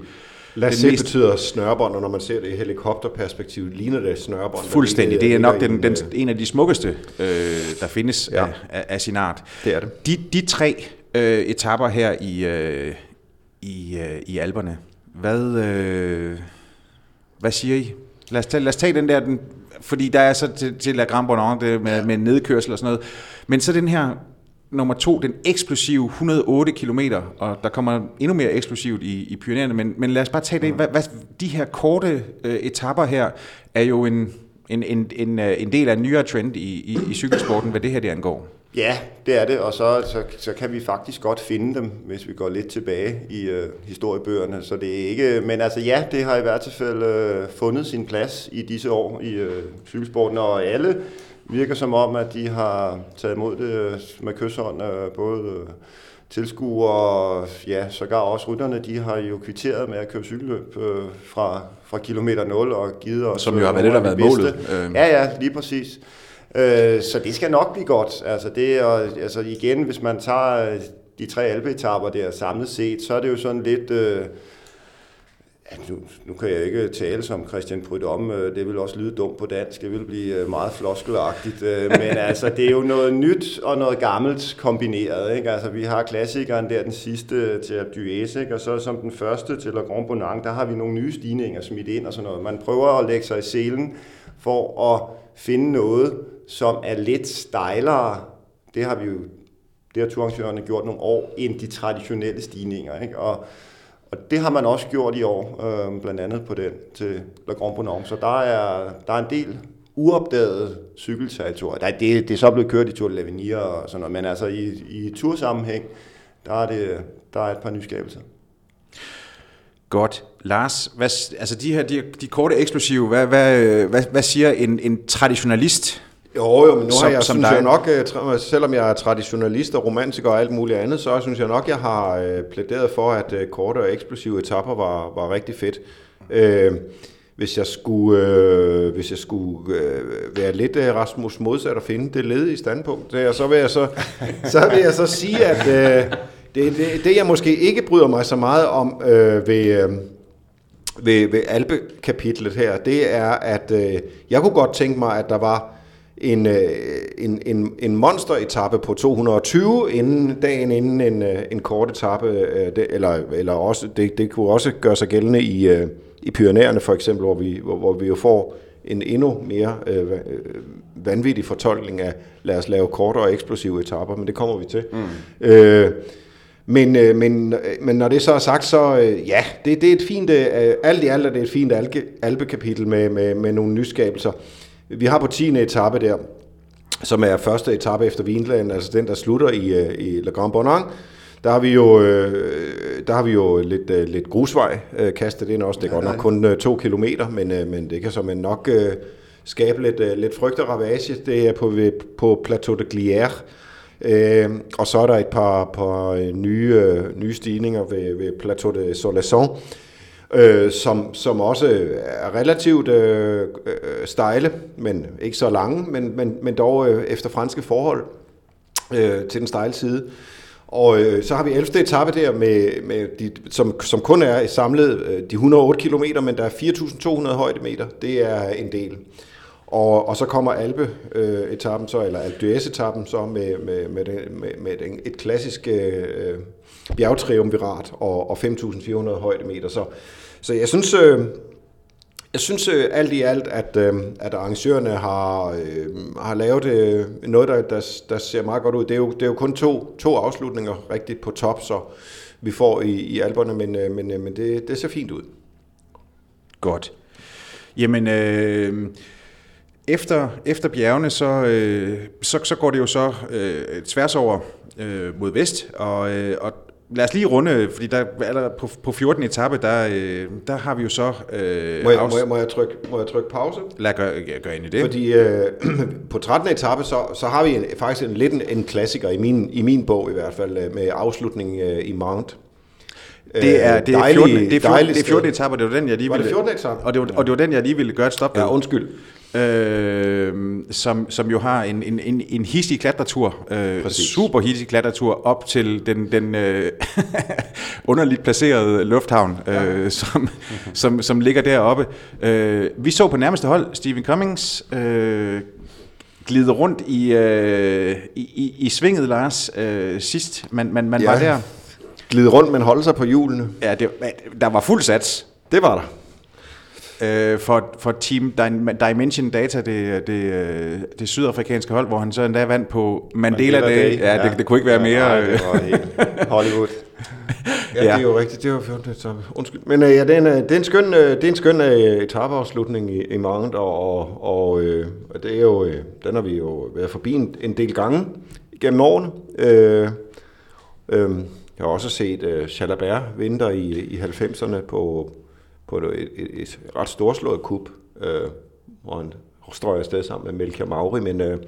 se mest- betyder snørbånd, og når man ser det i helikopterperspektiv, ligner det snørbånd. fuldstændig. Det er nok den, en, den, øh, en af de smukkeste, øh, der findes ja. Af, af, af sin art. Det er det. De, de tre øh, etapper her i, øh, i, øh, i Alperne, hvad, øh, hvad siger I? Lad os, tage, lad os tage den der, den, fordi der er så til, til La Grand Bonan det med, med nedkørsel og sådan noget. Men så den her nummer to, den eksplosive 108 km, og der kommer endnu mere eksplosivt i, i Pyreneerne, men, men lad os bare tage det. Hvad, hvad, de her korte øh, etapper her er jo en, en, en, en, øh, en del af en nyere trend i, i, i cykelsporten, hvad det her det angår. Ja, det er det, og så, så, så kan vi faktisk godt finde dem, hvis vi går lidt tilbage i øh, historiebøgerne. Så det er ikke, men altså ja, det har i hvert fald øh, fundet sin plads i disse år i øh, cykelsporten, og alle virker som om, at de har taget imod det øh, med kysshånd, øh, både øh, tilskuere og ja, sågar også rytterne, de har jo kvitteret med at køre cykelløb øh, fra, fra kilometer 0 og givet os Som jo har øh, været det, der har af været målet. Øh. Ja, ja, lige præcis. Øh, så det skal nok blive godt. Altså, det er, altså igen, hvis man tager øh, de tre alpeetapper der samlet set, så er det jo sådan lidt... Øh, nu, nu kan jeg ikke tale som Christian Prudhomme, øh, det vil også lyde dumt på dansk, det vil blive øh, meget floskelagtigt, men altså, det er jo noget nyt og noget gammelt kombineret, ikke? Altså, vi har klassikeren der, den sidste til ikke? Og så som den første til La Grand Bonang, der har vi nogle nye stigninger smidt ind og sådan noget. Man prøver at lægge sig i selen for at finde noget, som er lidt stejlere. Det har vi jo, det har turarrangørerne gjort nogle år, end de traditionelle stigninger, ikke? Og, og det har man også gjort i år, øh, blandt andet på den til La Grande Bonhomme. Så der er, der er en del uopdagede cykelterritorier. Der det, det er så blevet kørt i Tour de l'Avenir og sådan noget, men altså i, i tursammenhæng, der er, det, der er et par nyskabelser. Godt. Lars, hvad, altså de her de, de korte eksplosive, hvad, hvad, hvad, hvad siger en, en traditionalist? Jo, jo, men nu Som- har jeg, som synes dig. jeg nok, øh, tra- selvom jeg er traditionalist og romantiker og alt muligt andet, så synes jeg nok, jeg har øh, plæderet for, at øh, korte og eksplosive etapper var, var rigtig fedt. Øh, hvis jeg skulle, øh, hvis jeg skulle øh, være lidt øh, Rasmus modsat og finde det ledige standpunkt, der, så vil jeg så, så, vil jeg så sige, at øh, det, det, det, jeg måske ikke bryder mig så meget om øh, ved, øh, ved, ved Alpe-kapitlet her, det er, at øh, jeg kunne godt tænke mig, at der var en, øh, en, en, en monster-etappe på 220 inden dagen inden en, øh, en kort etape, øh, det, eller, eller også, det, det kunne også gøre sig gældende i, øh, i Pyrenæerne for eksempel, hvor vi, hvor, hvor vi jo får en endnu mere øh, øh, vanvittig fortolkning af, lad os lave korte og eksplosive etapper, men det kommer vi til. Mm. Øh, men, øh, men, øh, men når det så er sagt, så øh, ja, det, det er et fint, øh, alt i alt er det et fint alge, alpekapitel med, med, med nogle nyskabelser. Vi har på 10. etape der, som er første etape efter Vinland, altså den, der slutter i, i La Grand Bonan. Der har vi jo, øh, der har vi jo lidt, øh, lidt grusvej øh, kastet ind også. Det er godt nok kun øh, to kilometer, men, øh, men det kan så man nok øh, skabe lidt, øh, lidt frygt og ravage. Det er på, på Plateau de Glière. Øh, og så er der et par, par øh, nye, øh, nye stigninger ved, ved Plateau de Solaison, øh, som, som også er relativt øh, øh, stejle, men ikke så lange, men, men, men dog øh, efter franske forhold øh, til den stejle side. Og øh, så har vi 11. etape der, med, med de, som, som kun er samlet øh, de 108 km, men der er 4.200 højdemeter. Det er en del. Og, og så kommer Alpe-etappen, så, eller Alpe d'Huez-etappen, så med, med, med, med, med et klassisk øh, bjergtriumvirat og, og 5.400 højdemeter. Så, så jeg synes, øh, jeg synes øh, alt i alt, at, øh, at arrangørerne har, øh, har lavet øh, noget, der, der, der ser meget godt ud. Det er jo, det er jo kun to, to afslutninger rigtigt på top, så vi får i, i alberne, men, øh, men, øh, men det, det ser fint ud. Godt. Jamen, øh, efter, efter bjergene, så, øh, så, så går det jo så øh, tværs over øh, mod vest, og, øh, og lad os lige runde, fordi der, der på, på 14. etape, der, øh, der har vi jo så... Øh, må, jeg, må, jeg, må, jeg trykke, må jeg trykke pause? Lad os gøre, gøre ind i det. Fordi øh, på 13. etape, så, så har vi en, faktisk en, lidt en, en klassiker, i min, i min bog i hvert fald, øh, med afslutning øh, i Mount. Det er, det er 14. Det er 14, det er 14 etape, det var den, jeg lige ville... Var det 14 etape? Og det var, og det var den, jeg lige ville gøre et stop Ja, undskyld øh, som, som jo har en, en, en, en hissig klatretur, øh, super hissig klatretur op til den, den øh, underligt placerede lufthavn, øh, ja. som, som, som ligger deroppe. Øh, vi så på nærmeste hold Stephen Cummings øh, glide rundt i, øh, i, i, i svinget, Lars, øh, sidst man, man, man ja. var der. Glide rundt, men holde sig på hjulene. Ja, det, der var fuld sats. Det var der øh, for, for Team Dimension Data, det, det, det sydafrikanske hold, hvor han så endda vandt på Mandela, Mandela Day. Day. Ja, ja. Det, det kunne ikke være mere... Ja, nej, det var helt Hollywood. ja, ja, det er jo rigtigt. Det var 14. etape. Undskyld. Men uh, ja, det er en, det er en skøn, uh, det er en skøn etapeafslutning i, i Mount, og, og, og, uh, det er jo, uh, den har vi jo været forbi en, en del gange gennem årene. Uh, uh, jeg har også set uh, Chalabert vinter i, i 90'erne på, på et, et, et ret storslået kup, øh, hvor han strøger afsted sammen med Melchior Mauri, men, øh,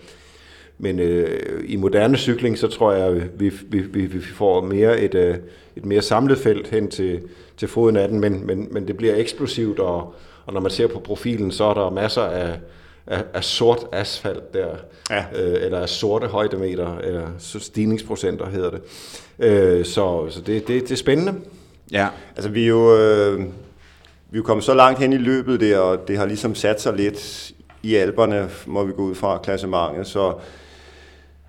men øh, i moderne cykling, så tror jeg, vi, vi, vi, vi får mere et, øh, et mere samlet felt hen til, til foden af den, men, men, men det bliver eksplosivt, og, og når man ser på profilen, så er der masser af, af, af sort asfalt der, ja. øh, eller af sorte højdemeter, eller stigningsprocenter hedder det. Øh, så så det, det, det er spændende. Ja, altså vi er jo... Øh vi er kommet så langt hen i løbet der, og det har ligesom sat sig lidt i alberne, må vi gå ud fra klassementet, så,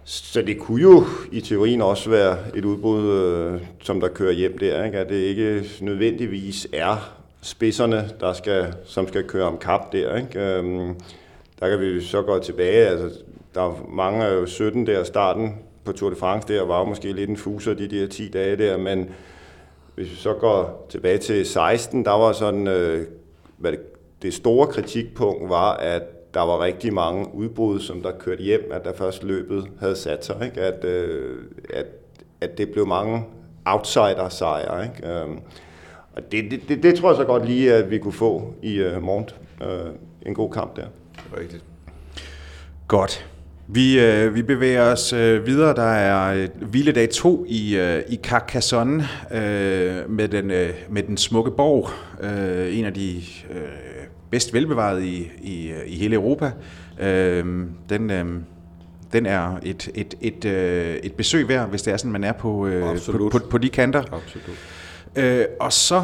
så det kunne jo i teorien også være et udbrud, øh, som der kører hjem der, ikke? at det ikke nødvendigvis er spidserne, der skal, som skal køre om kap der. Ikke? Øhm, der kan vi så gå tilbage, altså der er mange øh, af 17 der, starten på Tour de France der, var jo måske lidt en fuser de der 10 dage der, men hvis vi så går tilbage til 16, der var sådan, øh, hvad det, det store kritikpunkt var, at der var rigtig mange udbrud, som der kørte hjem, at der først løbet havde sat sig, ikke? At, øh, at, at det blev mange outsider-sejre. Ikke? Øh, og det, det, det, det tror jeg så godt lige, at vi kunne få i øh, morgen. Øh, en god kamp der. Rigtigt. Godt. Vi, øh, vi bevæger os øh, videre. Der er øh, hviledag 2 i, øh, i Carcassonne øh, med, den, øh, med den smukke borg. Øh, en af de øh, bedst velbevarede i, i, i hele Europa. Øh, den, øh, den er et, et, et, øh, et besøg værd, hvis det er sådan, man er på, øh, på, på, på de kanter. Absolut. Øh, og så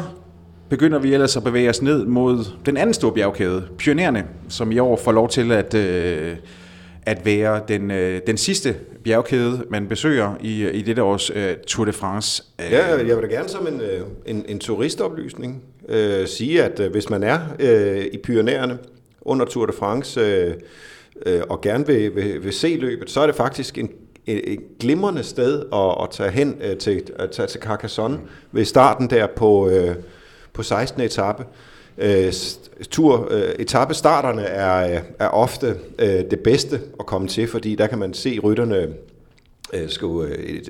begynder vi ellers at bevæge os ned mod den anden store bjergkæde, Pionererne, som i år får lov til at... Øh, at være den, øh, den sidste bjergkæde, man besøger i, i dette års øh, Tour de France. Øh. Ja, jeg vil da gerne som en, øh, en, en turistoplysning øh, sige, at øh, hvis man er øh, i Pyrenæerne under Tour de France øh, øh, og gerne vil, vil, vil se løbet, så er det faktisk en, et, et glimrende sted at, at tage hen øh, til, at tage til Carcassonne ved starten der på, øh, på 16. etape. Øh, Øh, tur, øh, etappestarterne er, er ofte øh, det bedste at komme til, fordi der kan man se rytterne øh, skulle øh,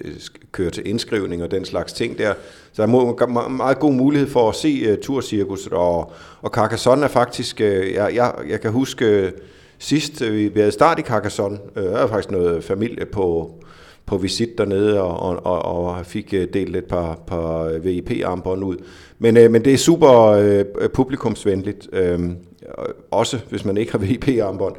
køre til indskrivning og den slags ting der. Så der er meget god mulighed for at se uh, turcirkuset, og, og Carcassonne er faktisk, øh, jeg, jeg, jeg kan huske sidst. Vi, vi havde start i Carcassonne. Øh, jeg faktisk noget familie på, på visit dernede, og, og, og fik øh, delt et par, par øh, VIP-armbånd ud. Men, øh, men det er super øh, publikumsvenligt, øh, også hvis man ikke har VIP-armbånd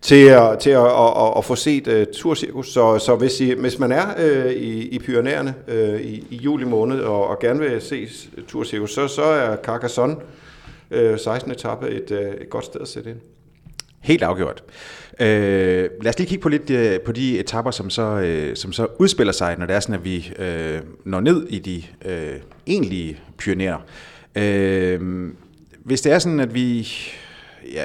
til at, til at, at, at, at få set uh, turcirkus. Så, så hvis, I, hvis man er øh, i, i Pyrenæerne øh, i, i juli måned og, og gerne vil se turcirkus, så, så er Carcassonne øh, 16. etape et, øh, et godt sted at sætte ind. Helt afgjort. Øh, lad os lige kigge på lidt øh, på de etapper, som så, øh, som så udspiller sig, når det er sådan, at vi øh, når ned i de øh, egentlige pionerer. Øh, hvis det er sådan, at vi ja,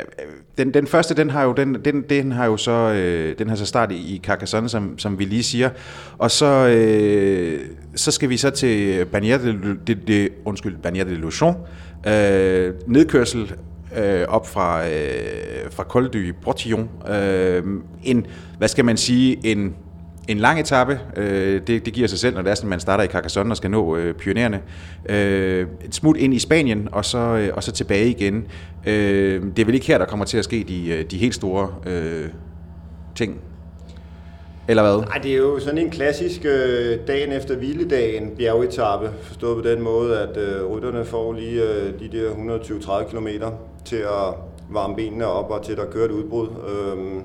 den, den første, den har jo, den, den, den har jo så, øh, den har så start i, Carcassonne, som, som vi lige siger. Og så, øh, så skal vi så til Bagnères de, de, de, undskyld, Bagnères de Luchon. Øh, nedkørsel øh, op fra, øh, fra Col du Brotillon. Øh, en, hvad skal man sige, en en lang etape, øh, det, det giver sig selv, når det er sådan, man starter i Carcassonne og skal nå øh, pionerende. Øh, et smut ind i Spanien, og så, øh, og så tilbage igen. Øh, det er vel ikke her, der kommer til at ske de, øh, de helt store øh, ting? Eller hvad? Nej, det er jo sådan en klassisk øh, dagen efter hviledagen bjergetappe, forstået på den måde, at øh, rytterne får lige øh, de der 120-30 km til at varme benene op og til at køre et udbrud. Øhm,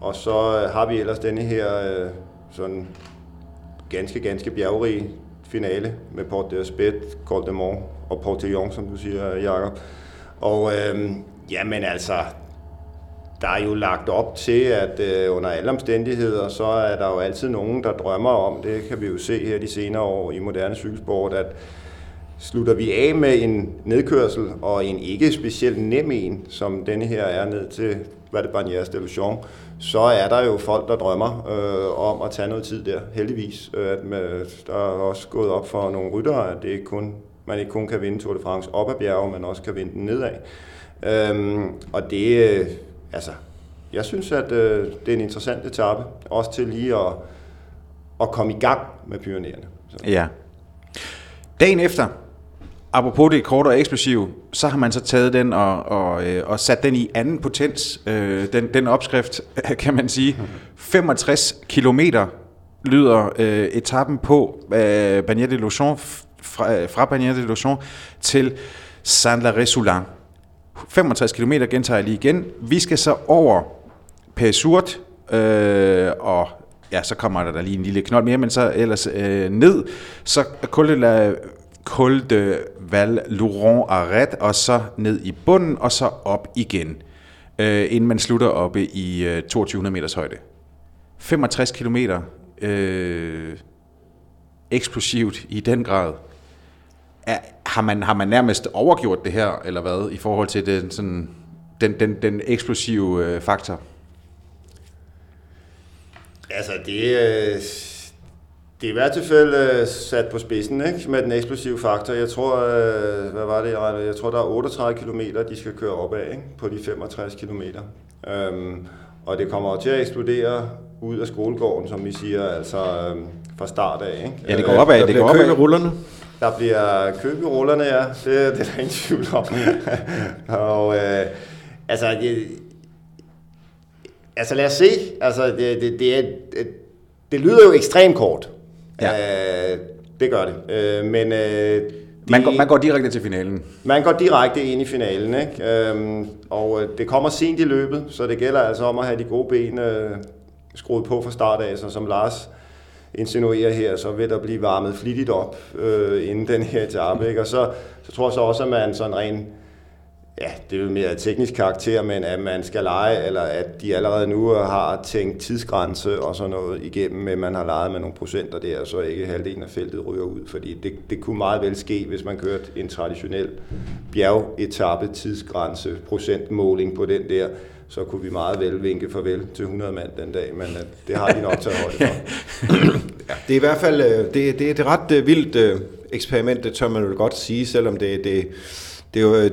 og så øh, har vi ellers denne her øh, sådan ganske, ganske bjergrig finale med Port d'Aspet, Col de Mont og Portillon, som du siger, Jakob. Og øhm, jamen altså, der er jo lagt op til, at øh, under alle omstændigheder, så er der jo altid nogen, der drømmer om, det kan vi jo se her de senere år i moderne cykelsport, at slutter vi af med en nedkørsel og en ikke specielt nem en, som denne her er ned til hvad det Bagnères de Luchon, så er der jo folk, der drømmer øh, om at tage noget tid der, heldigvis. Øh, at med, der er også gået op for nogle ryttere, at det ikke kun, man ikke kun kan vinde Tour de France op ad bjerge, men også kan vinde den nedad. Øhm, og det, øh, altså, jeg synes, at øh, det er en interessant etape, også til lige at, at komme i gang med pionererne. Ja. Dagen efter, apropos det kort og eksplosiv, så har man så taget den og, og, øh, og sat den i anden potens. Øh, den, den opskrift, kan man sige. 65 kilometer lyder øh, etappen på øh, Bagnères de Luchon, fra, øh, fra Bagnères de Luchon til saint la Soulan. 65 km gentager jeg lige igen. Vi skal så over Pesurt, øh, og ja, så kommer der, der lige en lille knold mere, men så ellers øh, ned, så Col de la Col de Val Laurent Arret, og så ned i bunden, og så op igen, øh, inden man slutter oppe i øh, 2200 meters højde. 65 kilometer øh, eksplosivt i den grad. Er, har, man, har man nærmest overgjort det her, eller hvad, i forhold til den, sådan, den, den, den eksplosive øh, faktor? Altså, det, øh, det er i hvert fald øh, sat på spidsen ikke? med den eksplosive faktor. Jeg tror, øh, hvad var det, jeg, jeg tror, der er 38 km, de skal køre op af ikke? på de 65 km. Øhm, og det kommer til at eksplodere ud af skolegården, som vi siger, altså øhm, fra start af. Ikke? Ja, det går opad. det går opad. rullerne. Der bliver køb i rullerne, ja. Det, det er der ingen tvivl om. og øh, altså, det, altså lad os se. Altså, det, det, det, er, det, det lyder jo ekstremt kort. Ja. Øh, det gør det. Øh, men øh, de, man, går, man går direkte til finalen. Man går direkte ind i finalen, ikke? Øhm, og øh, det kommer sent i løbet, så det gælder altså om at have de gode ben øh, skruet på fra start af, så som Lars insinuerer her, så vil der blive varmet flittigt op øh, inden den her etape, ikke? Og så, så tror jeg så også, at man sådan rent ja, det er jo mere teknisk karakter, men at man skal lege, eller at de allerede nu har tænkt tidsgrænse og sådan noget igennem, men man har leget med nogle procenter der, så ikke halvdelen af feltet ryger ud, fordi det, det kunne meget vel ske, hvis man kørte en traditionel bjergetappe tidsgrænse procentmåling på den der, så kunne vi meget vel vinke farvel til 100 mand den dag, men øh, det har de nok taget højde for. ja, det er i hvert fald øh, det, det er et ret øh, vildt eksperiment, det tør man jo godt sige, selvom det, det, det er jo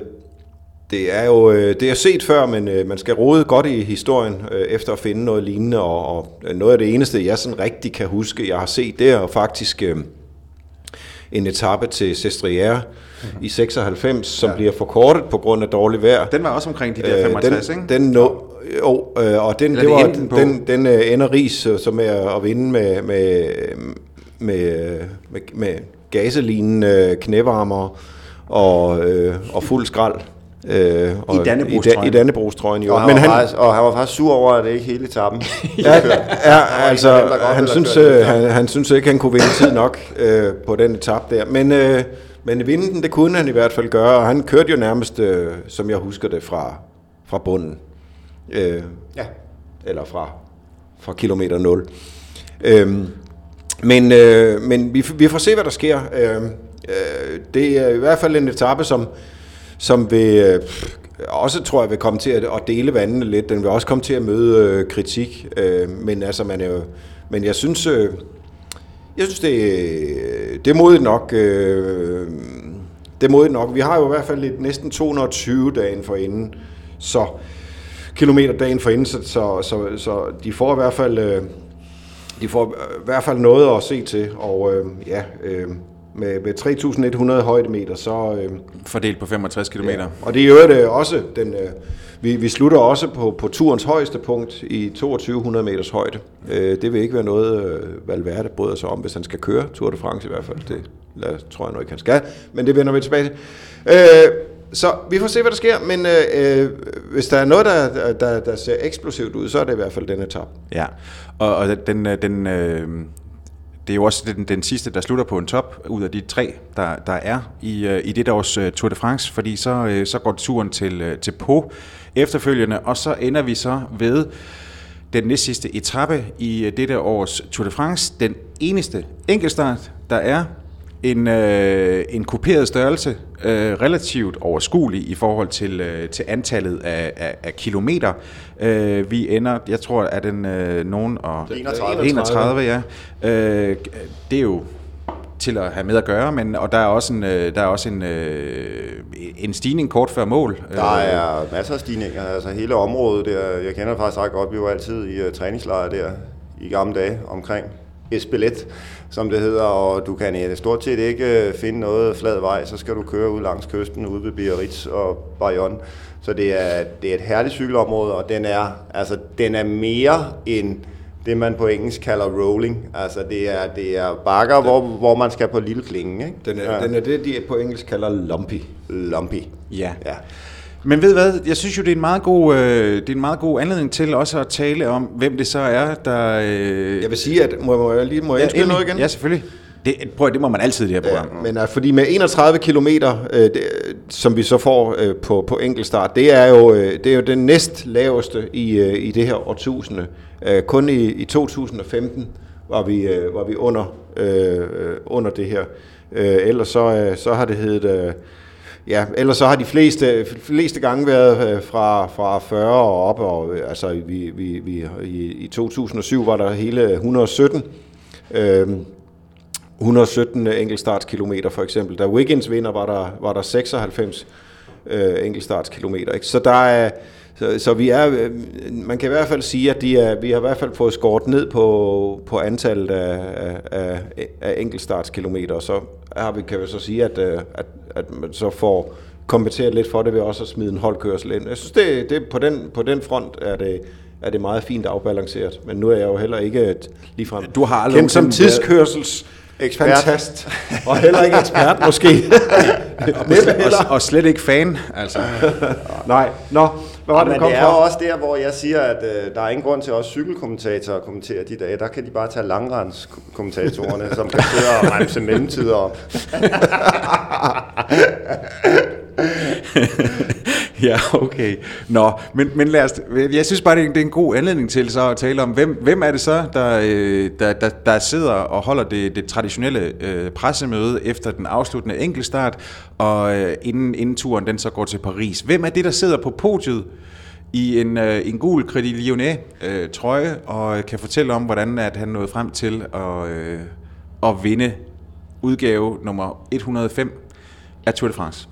det er jo øh, det er set før, men øh, man skal rode godt i historien øh, efter at finde noget lignende, og, noget af det eneste, jeg sådan rigtig kan huske, jeg har set, det er faktisk en etape til Sestriere i 96, som ja. bliver forkortet på grund af dårligt vejr. Den var også omkring de der 65, den, ikke? Den nå, jo, øh, og den, Eller det var, den den, den øh, ender ris øh, så med at, vinde med, med, med, med, med gaselinende knævarmer og, øh, og fuld skrald. Øh, og I, Dannebrogstrøjen. da, I Dannebrogstrøjen, jo. Og han, Men var han, faktisk, og han var faktisk sur over, at det ikke hele etappen. ja, ja, altså, dem, han synes, øh, han, han synes ikke, han kunne vinde tid nok øh, på den etape der. Men, øh, men vinde den, det kunne han i hvert fald gøre, og han kørte jo nærmest, øh, som jeg husker det, fra, fra bunden. Øh, Ja. eller fra, fra kilometer 0. Øhm, men øh, men vi, vi får se, hvad der sker. Øhm, øh, det er i hvert fald en etape, som, som vil, øh, også tror jeg vil komme til at, at dele vandene lidt. Den vil også komme til at møde øh, kritik. Øh, men altså, man er jo, men jeg synes, øh, jeg synes det, øh, det er modigt nok. Øh, det er modigt nok. Vi har jo i hvert fald lidt, næsten 220 dagen for inden, så kilometer dagen for inden, så, så, så, så de får i hvert fald øh, de får i hvert fald noget at se til, og øh, ja, øh, med, med 3.100 højdemeter, så... Øh, Fordelt på 65 km. ja. Og det er jo det også den... Øh, vi, vi slutter også på, på turens højeste punkt i 2200 meters højde. Øh, det vil ikke være noget, øh, Valverde bryder sig om, hvis han skal køre Tour de France i hvert fald. Det lad, tror jeg nu ikke, han skal, men det vender vi tilbage til. Øh, så vi får se, hvad der sker, men øh, øh, hvis der er noget, der, der, der ser eksplosivt ud, så er det i hvert fald den etape. Ja, og, og den, øh, den, øh, det er jo også den, den sidste, der slutter på en top ud af de tre, der, der er i, øh, i det års øh, Tour de France, fordi så, øh, så går turen til, til Po efterfølgende, og så ender vi så ved den næstsidste etape i dette års Tour de France, den eneste enkeltstart, der er en, øh, en kuperet størrelse, øh, relativt overskuelig i forhold til, øh, til antallet af, af, af kilometer. Øh, vi ender, jeg tror, er den øh, nogen og 31. 31 ja. Øh, det er jo til at have med at gøre, men og der er også en øh, der er også en øh, en stigning kort før mål. Der er masser af stigninger, altså hele området der, jeg kender det faktisk ret godt, vi var altid i træningslejr der i gamle dage omkring Espelet, som det hedder, og du kan stort set ikke uh, finde noget flad vej, så skal du køre ud langs kysten, ude ved Biarritz og Bayonne. Så det er, det er et herligt cykelområde, og den er, altså, den er mere end det, man på engelsk kalder rolling. Altså det er, det er bakker, hvor, hvor man skal på lille klinge. Ikke? Den er, ja. den er det, de på engelsk kalder lumpy. Lumpy. Ja. ja. Men ved hvad, jeg synes jo, det er en meget god, øh, det er en meget god anledning til også at tale om, hvem det så er, der... Øh, Jeg vil sige, at må, må jeg lige må jeg endelig. noget igen? Ja, selvfølgelig. Det, prøv, det må man altid i det her Ja, program. men uh, fordi med 31 kilometer, øh, det, som vi så får øh, på, på enkeltstart, det er jo øh, det er jo den næst laveste i, øh, i det her årtusinde. Øh, kun i, i 2015 var vi øh, var vi under øh, øh, under det her. Øh, ellers så øh, så har det heddet øh, Ja, ellers så har de fleste, fleste gange været øh, fra, fra 40 og op, og øh, altså vi, vi, vi, i, i 2007 var der hele 117. Øhm, øh, 117 enkeltstartskilometer for eksempel. Da Wiggins vinder, var der, var der 96 øh, enkeltstartskilometer. Ikke? Så der er, så, så vi er, øh, man kan i hvert fald sige, at de er, vi har i hvert fald fået skåret ned på, på antallet af, af, af, af enkeltstartskilometer. Og så har vi, kan vi så sige, at, øh, at, at man så får kompenseret lidt for det ved også at smide en holdkørsel ind. Jeg synes, det, det på, den, på den front er det, er det meget fint afbalanceret. Men nu er jeg jo heller ikke et, ligefrem Du har aldrig kendt som tidskørsels Ekspert. Fantast. Og heller ikke ekspert, måske. Og, heller. og slet ikke fan, altså. Nej, nå. Var det, Men det kom det er fra? også der, hvor jeg siger, at øh, der er ingen grund til os cykelkommentatorer at kommentere de dage. Der kan de bare tage langrendskommentatorerne, som kan sidde og remse mellemtider op. ja, okay. Nå, men, men lad os, jeg synes bare, det er, det er en god anledning til så at tale om, hvem, hvem er det så, der, øh, der, der, der sidder og holder det, det traditionelle øh, pressemøde efter den afsluttende enkeltstart, og øh, inden, inden turen den så går til Paris. Hvem er det, der sidder på podiet i en, øh, en gul Credit Lyonnais øh, trøje, og kan fortælle om, hvordan at han nåede frem til at, øh, at vinde udgave nummer 105 af Tour de France?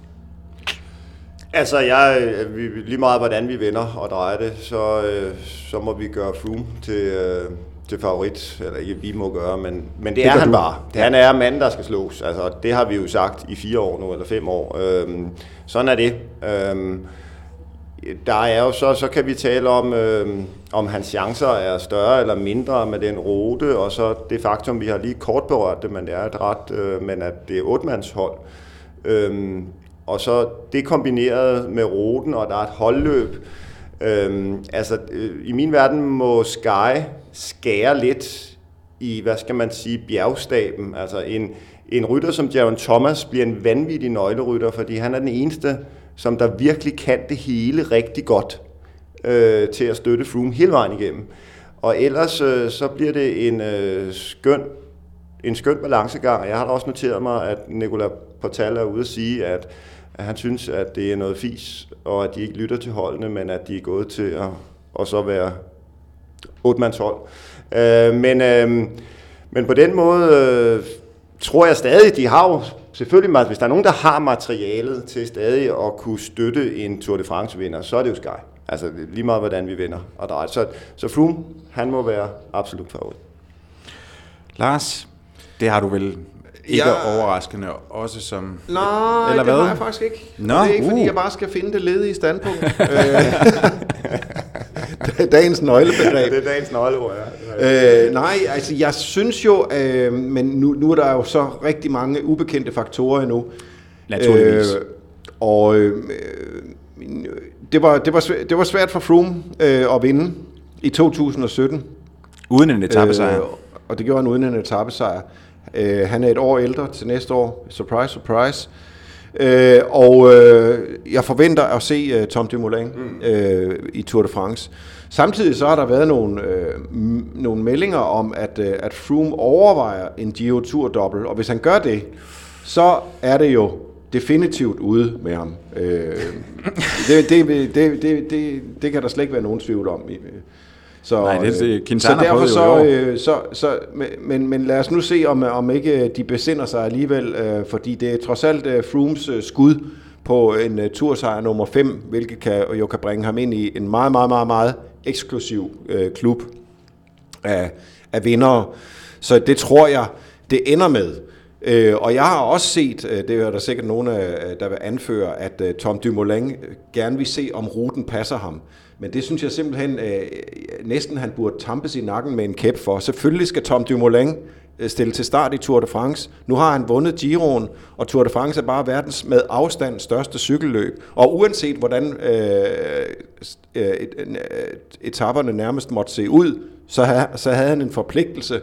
Altså, jeg, øh, vi, lige meget hvordan vi vender og drejer det, så, øh, så må vi gøre Froome til, øh, til favorit, eller ikke vi må gøre, men, men det, det er han du. bare. Det, han er manden, der skal slås. Altså, det har vi jo sagt i fire år nu, eller fem år. Øhm, sådan er det. Øhm, der er jo så, så kan vi tale om, øh, om hans chancer er større eller mindre med den rute, og så det faktum, vi har lige kort berørt det, men det er et ret, øh, men at det er otmandshold. Øh, og så det kombineret med ruten, og der er et holdløb. Øh, altså, øh, i min verden må Sky skære lidt i, hvad skal man sige, bjergstaben. Altså en, en rytter som Jaron Thomas bliver en vanvittig nøglerytter, fordi han er den eneste, som der virkelig kan det hele rigtig godt øh, til at støtte Froome hele vejen igennem. Og ellers øh, så bliver det en øh, skøn en skøn balancegang. Jeg har da også noteret mig, at Nicola Portal er ude at sige, at, at han synes, at det er noget fis, og at de ikke lytter til holdene, men at de er gået til at og så være otte-mandshold. Øh, men, øh, men på den måde øh, tror jeg stadig, de har jo selvfølgelig, hvis der er nogen, der har materialet til stadig at kunne støtte en Tour de France-vinder, så er det jo Sky. Altså lige meget, hvordan vi vinder og drejer. Så, så Froome, han må være absolut favorit. Lars, det har du vel ikke ja. overraskende også som... Nej, eller det hvad? har jeg faktisk ikke. Nå, det er ikke, uh. fordi jeg bare skal finde det ledige standpunkt. dagens nøglebegreb. det er dagens nøgleord, ja. Øh, nej, altså jeg synes jo, øh, men nu, nu er der jo så rigtig mange ubekendte faktorer endnu. Naturligvis. Øh, og øh, det, var, det, var svært, det var svært for Froome øh, at vinde i 2017. Uden en etappesejr. Øh, og det gjorde han uden en etappesejr. Øh, han er et år ældre til næste år. Surprise, surprise. Øh, og øh, jeg forventer at se øh, Tom Dumoulin mm. øh, i Tour de France. Samtidig så har der været nogle, øh, nogle meldinger om, at, øh, at Froome overvejer en Giro Tour dobbelt, og hvis han gør det, så er det jo definitivt ude med ham. Øh, det, det, det, det, det, det kan der slet ikke være nogen tvivl om. Så, Nej, det, det øh, Quintana så derfor så, øh, så, så, men, men lad os nu se, om, om ikke de besinder sig alligevel, øh, fordi det er trods alt øh, Frooms øh, skud på en uh, tursejr nummer 5, hvilket kan, jo kan bringe ham ind i en meget, meget, meget, meget eksklusiv øh, klub af, af vindere. Så det tror jeg, det ender med. Øh, og jeg har også set, øh, det er der sikkert nogen, der vil anføre, at øh, Tom Dumoulin gerne vil se, om ruten passer ham. Men det synes jeg simpelthen øh, næsten, han burde tampes i nakken med en kæp for. Selvfølgelig skal Tom Dumoulin øh, stille til start i Tour de France. Nu har han vundet Giroen, og Tour de France er bare verdens med afstand største cykelløb. Og uanset hvordan øh, øh, øh, etaperne nærmest måtte se ud, så, ha, så havde han en forpligtelse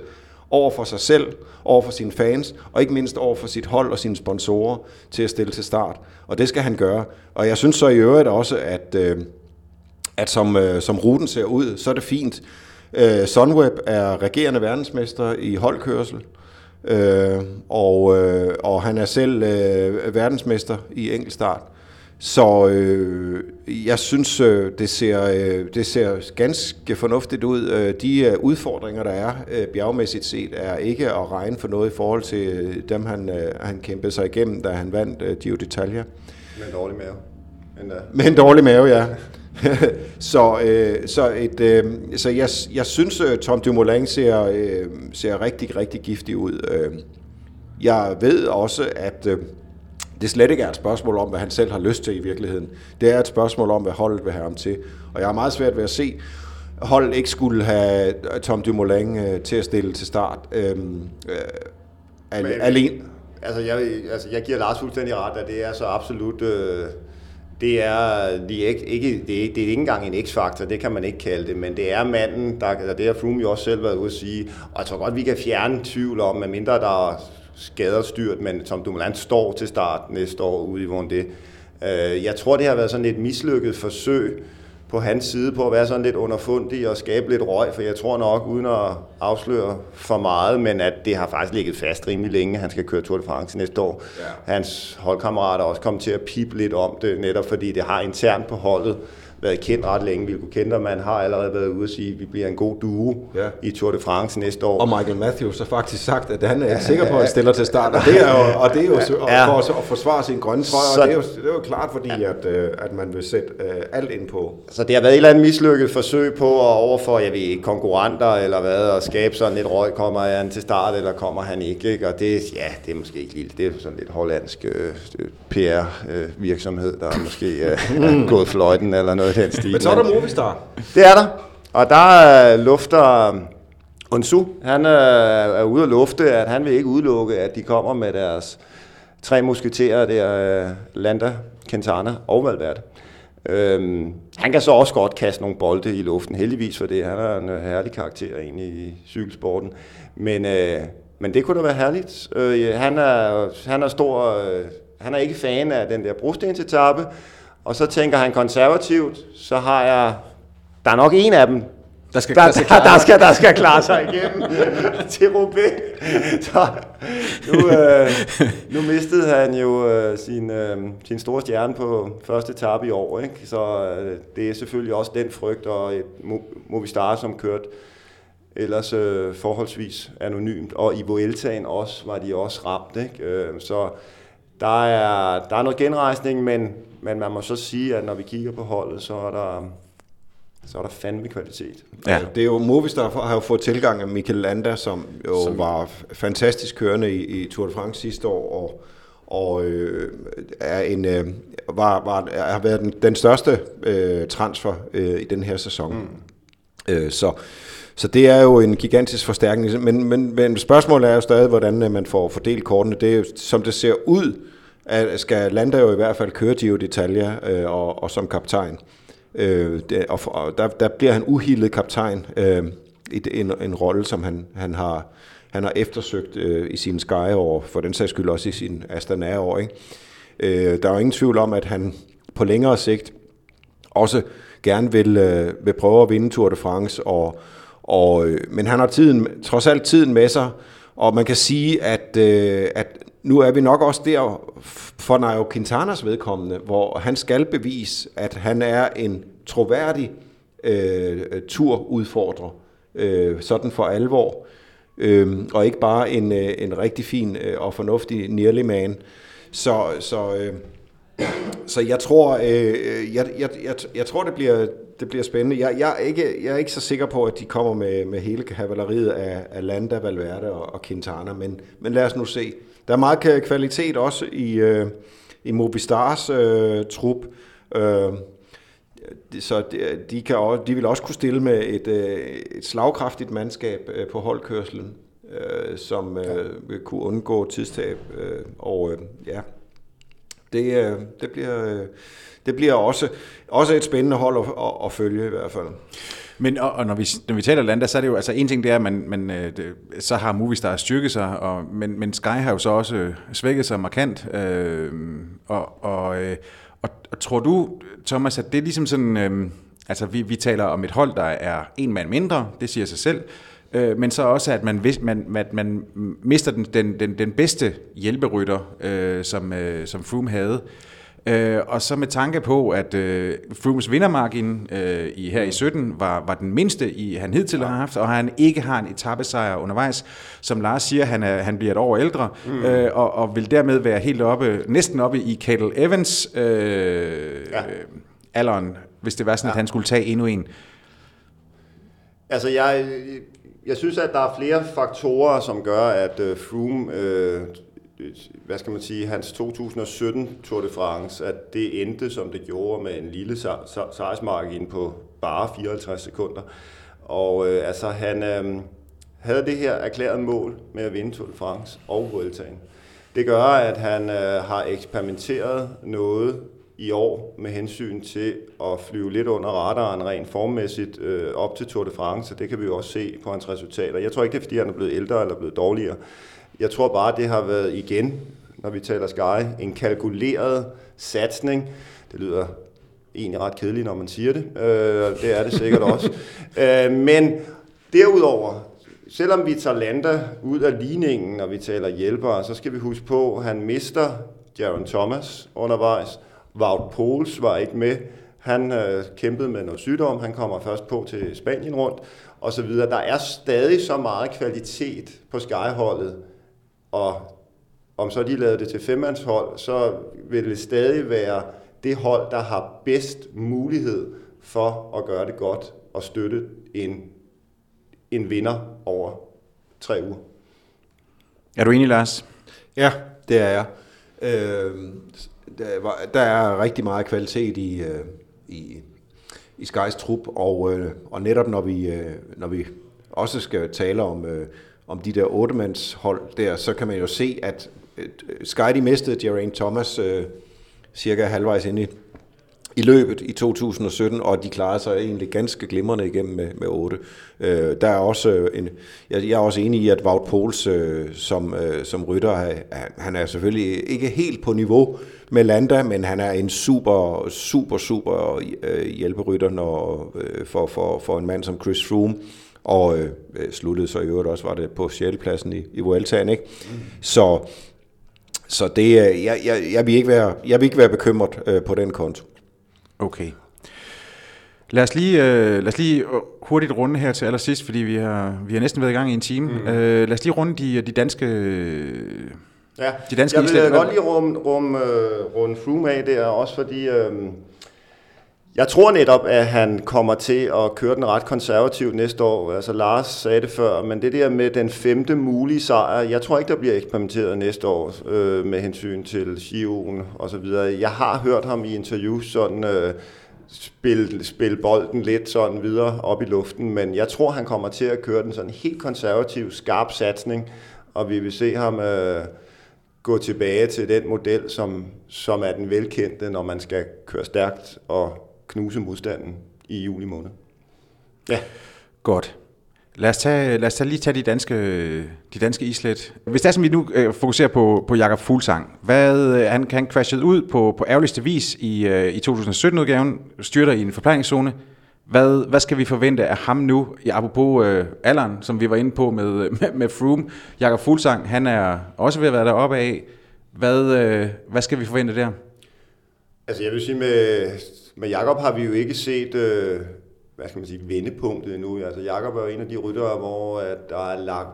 over for sig selv, over for sine fans, og ikke mindst over for sit hold og sine sponsorer til at stille til start. Og det skal han gøre. Og jeg synes så i øvrigt også, at... Øh, at som, øh, som ruten ser ud, så er det fint. Øh, Sunweb er regerende verdensmester i holdkørsel, øh, og, øh, og han er selv øh, verdensmester i enkeltstart. Så øh, jeg synes, øh, det, ser, øh, det ser ganske fornuftigt ud. Øh, de øh, udfordringer, der er øh, bjergmæssigt set, er ikke at regne for noget i forhold til øh, dem, han, øh, han kæmpede sig igennem, da han vandt øh, Giro d'Italia. Med en dårlig mave. Men, uh... Med en dårlig mave, ja. så øh, så, et, øh, så jeg, jeg synes, øh, Tom Dumoulin ser, øh, ser rigtig, rigtig giftig ud. Øh, jeg ved også, at øh, det slet ikke er et spørgsmål om, hvad han selv har lyst til i virkeligheden. Det er et spørgsmål om, hvad holdet vil have ham til. Og jeg har meget svært ved at se, at holdet ikke skulle have Tom Dumoulin øh, til at stille til start. Øh, øh, alene. Altså jeg, altså, jeg giver Lars fuldstændig ret, at det er så absolut... Øh det er, de er ikke, ikke, det, er, det er ikke engang en x-faktor, det kan man ikke kalde det, men det er manden, der, altså det har Froome jo også selv været ude at sige, og jeg tror godt, vi kan fjerne tvivl om, at mindre der er skader styrt, men som Dumoulin står til start næste år ude i Vendée. Øh, jeg tror, det har været sådan et mislykket forsøg, på hans side på at være sådan lidt underfundig og skabe lidt røg, for jeg tror nok, uden at afsløre for meget, men at det har faktisk ligget fast rimelig længe, at han skal køre Tour de France næste år. Ja. Hans holdkammerater også kommet til at pipe lidt om det, netop fordi det har internt på holdet været kendt ret længe. Vilko Kenderman har allerede været ude og sige, at vi bliver en god duo Ja. i Tour de France næste år. Og Michael Matthews har faktisk sagt, at han er ikke sikker på, at han stiller til start. Og det er jo, og det er jo Ja. for at- forsvare sin grønne trøje, Så- og det er, jo, det er jo klart, fordi at, øh, at man vil sætte øh, alt ind på. Så det har været et eller andet mislykket forsøg på at overfor, jeg ved ikke, konkurrenter eller hvad, og skabe sådan lidt røg, kommer han til start, eller kommer han ikke, ikke? Og det, ja, det er måske ikke lille, det er sådan lidt hollandsk øh, PR-virksomhed, der er måske øh, er gået fløjten eller noget i den stil. Men så er der Movistar. Det er der. Og der øh, lufter Unsu, han øh, er ude at lufte, at han vil ikke udelukke, at de kommer med deres tre musketerer der, øh, Landa, Quintana og Valverde. Øhm, han kan så også godt kaste nogle bolde i luften, heldigvis for det. Han er en herlig karakter egentlig i cykelsporten. Men, øh, men det kunne da være herligt. Øh, han, er, han er stor, øh, han er ikke fan af den der brostensetappe, og så tænker han konservativt, så har jeg, der er nok en af dem, Der skal, der, der der, der, skal, der skal klare sig igennem til Roubaix. Så nu, øh, nu mistede han jo øh, sin, øh, sin store stjerne på første etape i år. Ikke? Så øh, det er selvfølgelig også den frygt, og et Mo- Movistar, som kørte ellers øh, forholdsvis anonymt. Og i Vueltaen også var de også ramt. Ikke? Øh, så der er, der er noget genrejsning, men, men man må så sige, at når vi kigger på holdet, så er der, så er der fandme kvalitet. Ja. Det er jo Movistar har jo fået tilgang af Mikel Landa, som jo som... var fantastisk kørende i, i Tour de France sidste år, og, og øh, er en, øh, var, var, har været den, den største øh, transfer øh, i den her sæson. Mm. Øh, så, så det er jo en gigantisk forstærkning, men, men, men spørgsmålet er jo stadig, hvordan øh, man får fordelt kortene. Det er jo, som det ser ud, skal Landa jo i hvert fald køre Gio d'Italia øh, og, og som kaptajn. Øh, det, og, og der, der bliver han uhildet kaptajn øh, i det- en, en rolle, som han, han har han har eftersøgt øh, i sin Sky år, for den sags skyld også i sin Astana år. Ikke? Øh, der er jo ingen tvivl om, at han på længere sigt også gerne vil, øh, vil prøve at vinde Tour de France, og, og, øh, men han har tiden, trods alt tiden med sig, og man kan sige, at, øh, at nu er vi nok også der for Nairo Quintanas vedkommende, hvor han skal bevise, at han er en troværdig øh, turudfordrer, øh, sådan for alvor, øh, og ikke bare en, øh, en rigtig fin øh, og fornuftig nearly man. Så, så øh, så jeg tror, øh, øh jeg, jeg, jeg, jeg tror det bliver, det bliver spændende. Jeg, jeg, er ikke, jeg er ikke så sikker på, at de kommer med, med hele kavaleriet af, af Landa, Valverde og, og Quintana, men, men lad os nu se. Der er meget kvalitet også i, øh, i Mobistars øh, trup. Øh, så de, de, kan også, de vil også kunne stille med et, øh, et slagkraftigt mandskab øh, på holdkørslen, øh, som øh, vil kunne undgå tidstab. Øh, og øh, ja, det, øh, det bliver, øh, det bliver også, også et spændende hold at, at, at følge i hvert fald. Men og, og når, vi, når vi taler Landa, så er det jo, altså en ting det er, at man, man, øh, det, så har Movistar styrket sig, og, men, men Sky har jo så også svækket sig markant. Øh, og, og, øh, og, og tror du, Thomas, at det er ligesom sådan, øh, altså vi, vi taler om et hold, der er en mand mindre, det siger sig selv, øh, men så også, at man, man, at man mister den, den, den, den bedste hjælperytter, øh, som, øh, som Froome havde. Øh, og så med tanke på, at øh, Froomes vindermargin øh, i, her i 17 var, var den mindste, i, han hidtil har haft, og han ikke har en etappesejr undervejs. Som Lars siger, han, er, han bliver et år ældre, mm. øh, og, og vil dermed være helt oppe, næsten oppe i Cadel Evans øh. Ja. alderen, hvis det var sådan, ja. at han skulle tage endnu en. Altså, jeg, jeg synes, at der er flere faktorer, som gør, at øh, Froome, øh, hvad skal man sige, hans 2017 Tour de France, at det endte, som det gjorde, med en lille sejrsmargin på bare 54 sekunder. Og øh, altså, han øh, havde det her erklæret mål med at vinde Tour de France og Vueltaen. Det gør, at han øh, har eksperimenteret noget i år med hensyn til at flyve lidt under radaren rent formmæssigt øh, op til Tour de France, det kan vi jo også se på hans resultater. Jeg tror ikke, det er, fordi han er blevet ældre eller blevet dårligere. Jeg tror bare, det har været igen, når vi taler Sky, en kalkuleret satsning. Det lyder egentlig ret kedeligt, når man siger det. Øh, det er det sikkert også. Øh, men derudover, selvom vi tager Landa ud af ligningen, når vi taler hjælpere, så skal vi huske på, at han mister Jaron Thomas undervejs. Wout Poels var ikke med. Han øh, kæmpede med noget sygdom, han kommer først på til Spanien rundt, og så videre. Der er stadig så meget kvalitet på Skyholdet, og om så de lavede det til femmandshold, så vil det stadig være det hold, der har bedst mulighed for at gøre det godt og støtte en, en vinder over tre uger. Er du enig, Lars? Ja, det er jeg. Øh, der, var, der er rigtig meget kvalitet i, øh, i, i Skys trup, og, øh, og netop når vi, øh, når vi også skal tale om, øh, om de der otte hold der, så kan man jo se, at øh, Sky de mistede Geraint Thomas øh, cirka halvvejs ind i, i løbet i 2017, og de klarede sig egentlig ganske glimrende igennem med, med 8. Øh, der er også øh, en, jeg, jeg er også enig i, at Wout Poels øh, som, øh, som rytter, han er selvfølgelig ikke helt på niveau med Landa, men han er en super, super, super øh, hjælperytter når, øh, for, for, for en mand som Chris Froome og øh, sluttede så i øvrigt også, var det på 6. pladsen i, i Vueltaen, ikke? Mm. Så, så det, jeg, jeg, jeg, vil ikke være, jeg vil ikke være bekymret øh, på den konto. Okay. Lad os lige, øh, lad os lige hurtigt runde her til allersidst, fordi vi har, vi har næsten været i gang i en time. Mm. Øh, lad os lige runde de, de danske... Ja, de danske jeg vil godt lige rum, rum, uh, runde Froome af der, også fordi... Øh, jeg tror netop, at han kommer til at køre den ret konservativt næste år. Altså Lars sagde det før, men det der med den femte mulige sejr, jeg tror ikke, der bliver eksperimenteret næste år øh, med hensyn til Giroen og så videre. Jeg har hørt ham i interviews sådan øh, spille, spille bolden lidt sådan videre op i luften, men jeg tror, han kommer til at køre den sådan helt konservativ, skarp satsning, og vi vil se ham øh, gå tilbage til den model, som, som er den velkendte, når man skal køre stærkt og knuse modstanden i juli måned. Ja. Godt. Lad os, tage, lad os tage, lige tage de danske, de danske islet. Hvis det er, som vi nu øh, fokuserer på, på Jakob Fuglsang, hvad, øh, han, han crashede ud på, på ærgerligste vis i, øh, i 2017-udgaven, styrter i en forplejningszone. Hvad, hvad skal vi forvente af ham nu, i apropos øh, alderen, som vi var inde på med, med, med Froome? Jakob Fuglsang, han er også ved at være deroppe af. Hvad, øh, hvad skal vi forvente der? Altså jeg vil sige, med, med Jakob har vi jo ikke set, øh, hvad skal man sige, vendepunktet endnu. Altså Jakob er jo en af de ryttere, hvor, at der er lagt,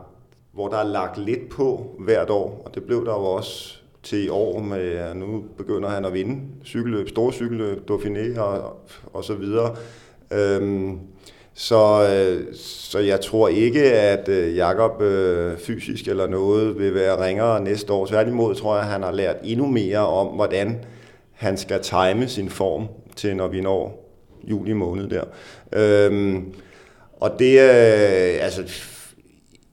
hvor der er lagt lidt på hvert år, og det blev der jo også til i år med, ja, nu begynder han at vinde cykelløb, store cykelløb, Dauphiné og, og så videre. Øhm, så, øh, så jeg tror ikke, at øh, Jakob øh, fysisk eller noget vil være ringere næste år. Tværtimod tror jeg, at han har lært endnu mere om, hvordan han skal time sin form til, når vi når juli måned der. Øhm, og det er, øh, altså,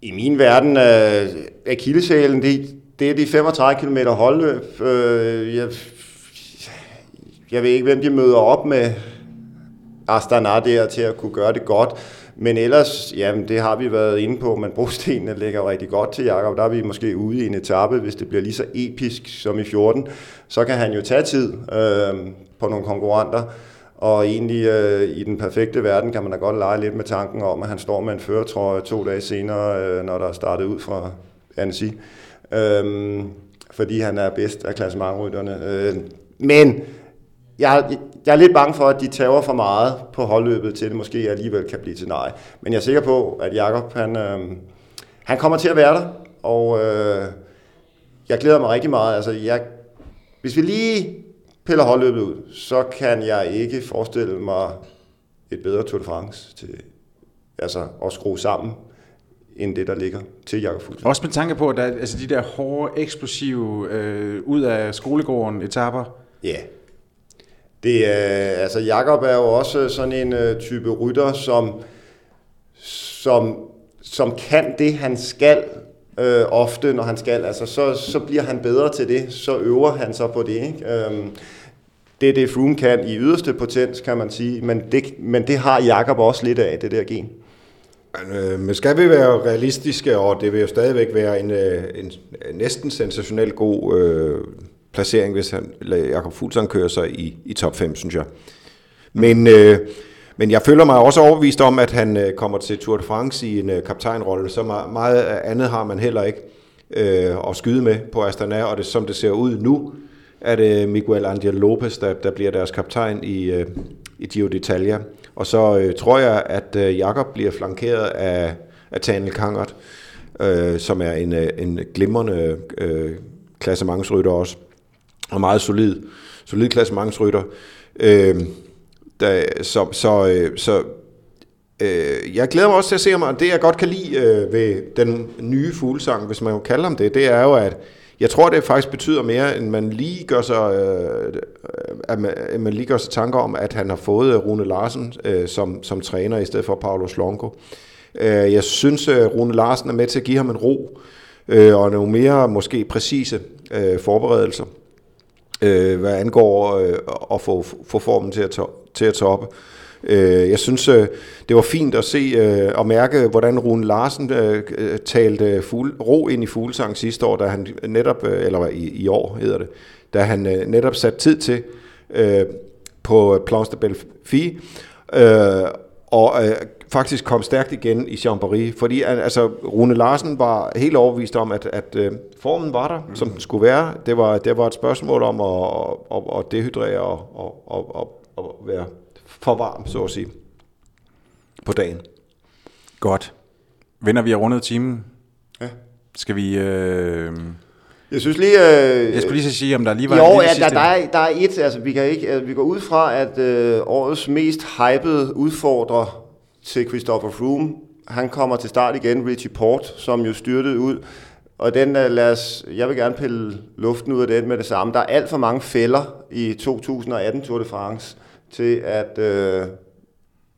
i min verden, øh, akilleshælen, det, det er de 35 km holdløb. Øh, jeg, jeg ved ikke, hvem de møder op med Astana der til at kunne gøre det godt. Men ellers, jamen det har vi været inde på, men brostenene ligger rigtig godt til Jakob. Der er vi måske ude i en etape, hvis det bliver lige så episk som i 14. Så kan han jo tage tid øh, på nogle konkurrenter. Og egentlig øh, i den perfekte verden kan man da godt lege lidt med tanken om, at han står med en føretrøje to dage senere, øh, når der er startet ud fra Annecy. Øh, fordi han er bedst af klassementrytterne. Øh, men jeg, jeg er lidt bange for, at de tager for meget på holdløbet til det måske alligevel kan blive til nej. Men jeg er sikker på, at Jakob han, øh, han kommer til at være der, og øh, jeg glæder mig rigtig meget. Altså, jeg, hvis vi lige piller holdløbet ud, så kan jeg ikke forestille mig et bedre Tour de France til altså, at skrue sammen end det, der ligger til Jakob Fuglsang. Også med tanke på, at der, altså de der hårde, eksplosive, øh, ud af skolegården etaper. Ja, yeah. Det er, altså Jakob er jo også sådan en øh, type rytter, som, som, som kan det, han skal øh, ofte, når han skal. Altså, så, så bliver han bedre til det, så øver han sig på det. Ikke? Øhm, det er det, Froome kan i yderste potens, kan man sige, men det, men det har Jakob også lidt af, det der gen. Øh, men skal vi være realistiske, og det vil jo stadigvæk være en, en, en næsten sensationel god øh, placering, hvis han, Jakob Fuglsang kører sig i, i top 5, synes jeg. Men, øh, men jeg føler mig også overbevist om, at han øh, kommer til Tour de France i en øh, kaptajnrolle. Så meget, meget andet har man heller ikke øh, at skyde med på Astana, og det, som det ser ud nu, er det Miguel Angel Lopez, der, der bliver deres kaptajn i, øh, i Giro d'Italia. Og så øh, tror jeg, at øh, Jakob bliver flankeret af, af Tanel Kangert, øh, som er en, øh, en glimrende øh, klassementsrytter også, og meget solid, solid klassementsrytter. Øh, der, så, så, øh, så øh, jeg glæder mig også til at se ham, og det jeg godt kan lide øh, ved den nye fuglesang, hvis man kan kalde ham det, det er jo, at jeg tror, det faktisk betyder mere, end man lige gør sig, øh, øh at man, at man lige gør sig tanker om, at han har fået øh, Rune Larsen øh, som, som træner i stedet for Paulo Slonko. Øh, jeg synes, at Rune Larsen er med til at give ham en ro, øh, og nogle mere måske præcise øh, forberedelser, øh, hvad angår øh, at få, få formen til at, to, til at toppe. Øh, jeg synes, øh, det var fint at se øh, og mærke, hvordan Rune Larsen øh, øh, talte fugle, ro ind i fuglesang sidste år, da han netop, øh, eller i, i år hedder det, da han netop satte tid til på Plans de Belleville, og faktisk kom stærkt igen i Chambéry, fordi altså, Rune Larsen var helt overbevist om, at, at formen var der, mm. som den skulle være. Det var, det var et spørgsmål om at, at, at dehydrere og, og, og, og, og være for varm, så at sige, på dagen. Godt. Venner, vi har rundet timen. Ja. Skal vi... Øh... Jeg synes lige... Øh, jeg skulle lige så sige, om der lige var... Jo, ja, der, der, er, der er et, altså vi, kan ikke, altså, vi går ud fra, at øh, årets mest hypede udfordrer til Christopher Froome, han kommer til start igen, Richie Port, som jo styrtede ud. Og den, uh, lad os, jeg vil gerne pille luften ud af den med det samme. Der er alt for mange fælder i 2018 Tour de France til, at øh,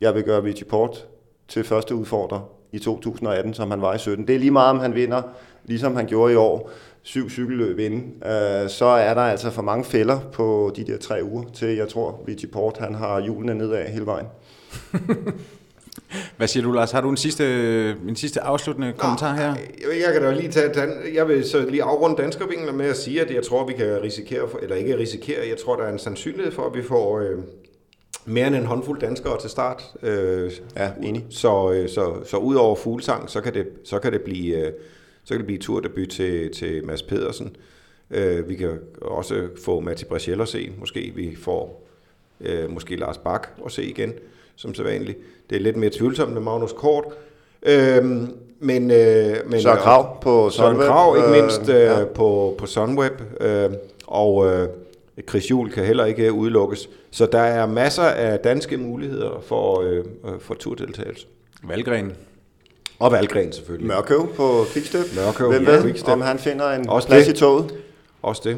jeg vil gøre Richie Port til første udfordrer i 2018, som han var i 17. Det er lige meget, om han vinder, ligesom han gjorde i år, syv cykelløb inden, øh, så er der altså for mange fælder på de der tre uger, til jeg tror, Richie Port han har hjulene nedad hele vejen. Hvad siger du, Lars? Har du en sidste, en sidste afsluttende kommentar her? Jeg, jeg kan da lige tage den. Jeg vil så lige afrunde danskervingene med at sige, at jeg tror, vi kan risikere, for, eller ikke risikere, jeg tror, der er en sandsynlighed for, at vi får øh, mere end en håndfuld danskere til start. Øh, ja, enig. Så, øh, så, så ud over fuglesang, så kan det, så kan det blive, øh, så kan det blive turdebut til, til Mads Pedersen. Øh, vi kan også få Matti Brachel at se. Måske vi får øh, måske Lars Bak at se igen, som sædvanligt. Det er lidt mere tvivlsomt med Magnus Kort. Øh, men, øh, men, så Krav på Sunweb. Så Krav ikke mindst øh, ja. på, på Sunweb. Øh, og øh, Chris Juhl kan heller ikke udelukkes. Så der er masser af danske muligheder for, øh, for turdeltagelse. Valgren. Og Valgren selvfølgelig. Mørkøv på Quickstep. Mørkøv, Hvem ved, Quickstep. om han finder en Også plads det. i toget? Også det.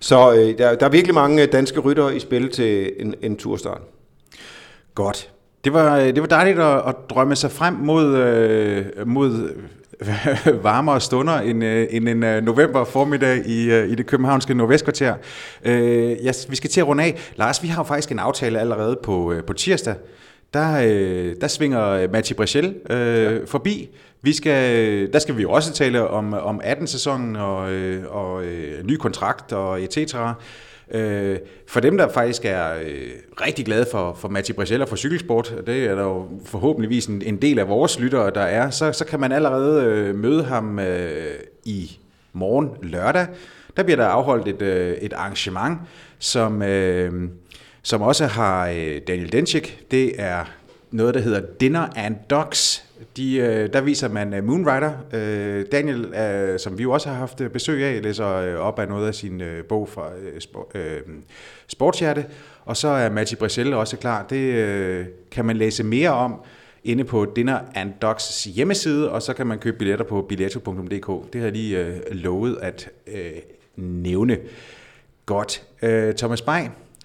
Så øh, der, der er virkelig mange danske ryttere i spil til en, en turstart. Godt. Det var, det var dejligt at, at drømme sig frem mod, øh, mod varmere stunder end, øh, end en øh, november formiddag i, øh, i det københavnske nordvestkvarter. Øh, yes, vi skal til at runde af. Lars, vi har jo faktisk en aftale allerede på, på tirsdag. Der, øh, der svinger Matti Brechel øh, ja. forbi. Vi skal, der skal vi jo også tale om, om 18-sæsonen og, øh, og øh, ny kontrakt og et cetera. Øh, for dem, der faktisk er øh, rigtig glade for, for Matti Bresel og for cykelsport, og det er der jo forhåbentligvis en, en del af vores lyttere, der er, så, så kan man allerede øh, møde ham øh, i morgen lørdag. Der bliver der afholdt et, øh, et arrangement, som, øh, som også har øh, Daniel Denchik. Det er noget, der hedder Dinner and Dogs. De, øh, der viser man uh, Moonrider. Øh, Daniel, øh, som vi jo også har haft øh, besøg af, læser øh, op af noget af sin øh, bog fra øh, sport, øh, Sportshjerte. Og så er Matti Breselle også klar. Det øh, kan man læse mere om inde på Dinner and Dogs hjemmeside, og så kan man købe billetter på billetto.dk. Det har jeg lige øh, lovet at øh, nævne. Godt. Øh, Thomas Bay,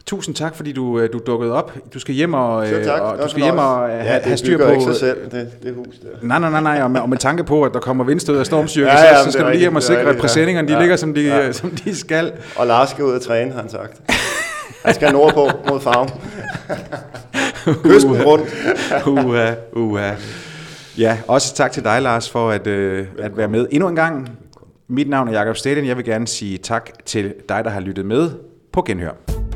Tusind tak, fordi du, øh, du dukkede op. Du skal hjem og, øh, tak. og du skal hjem og ja, have, have styr på... ikke sig selv, det, det hus der. Nej, nej, nej, nej og, med, og med tanke på, at der kommer vindstød og stormstyrke, ja, ja, så, så skal du lige hjem og sikre, at præsendingerne de ja, ligger, som de, ja. som de skal. Og Lars skal ud og træne, har han sagt. Han skal nordpå mod farven. Kysten rundt. uha, uha. Ja, også tak til dig, Lars, for at, øh, at være med endnu en gang. Mit navn er Jakob Stedin. Jeg vil gerne sige tak til dig, der har lyttet med på Genhør.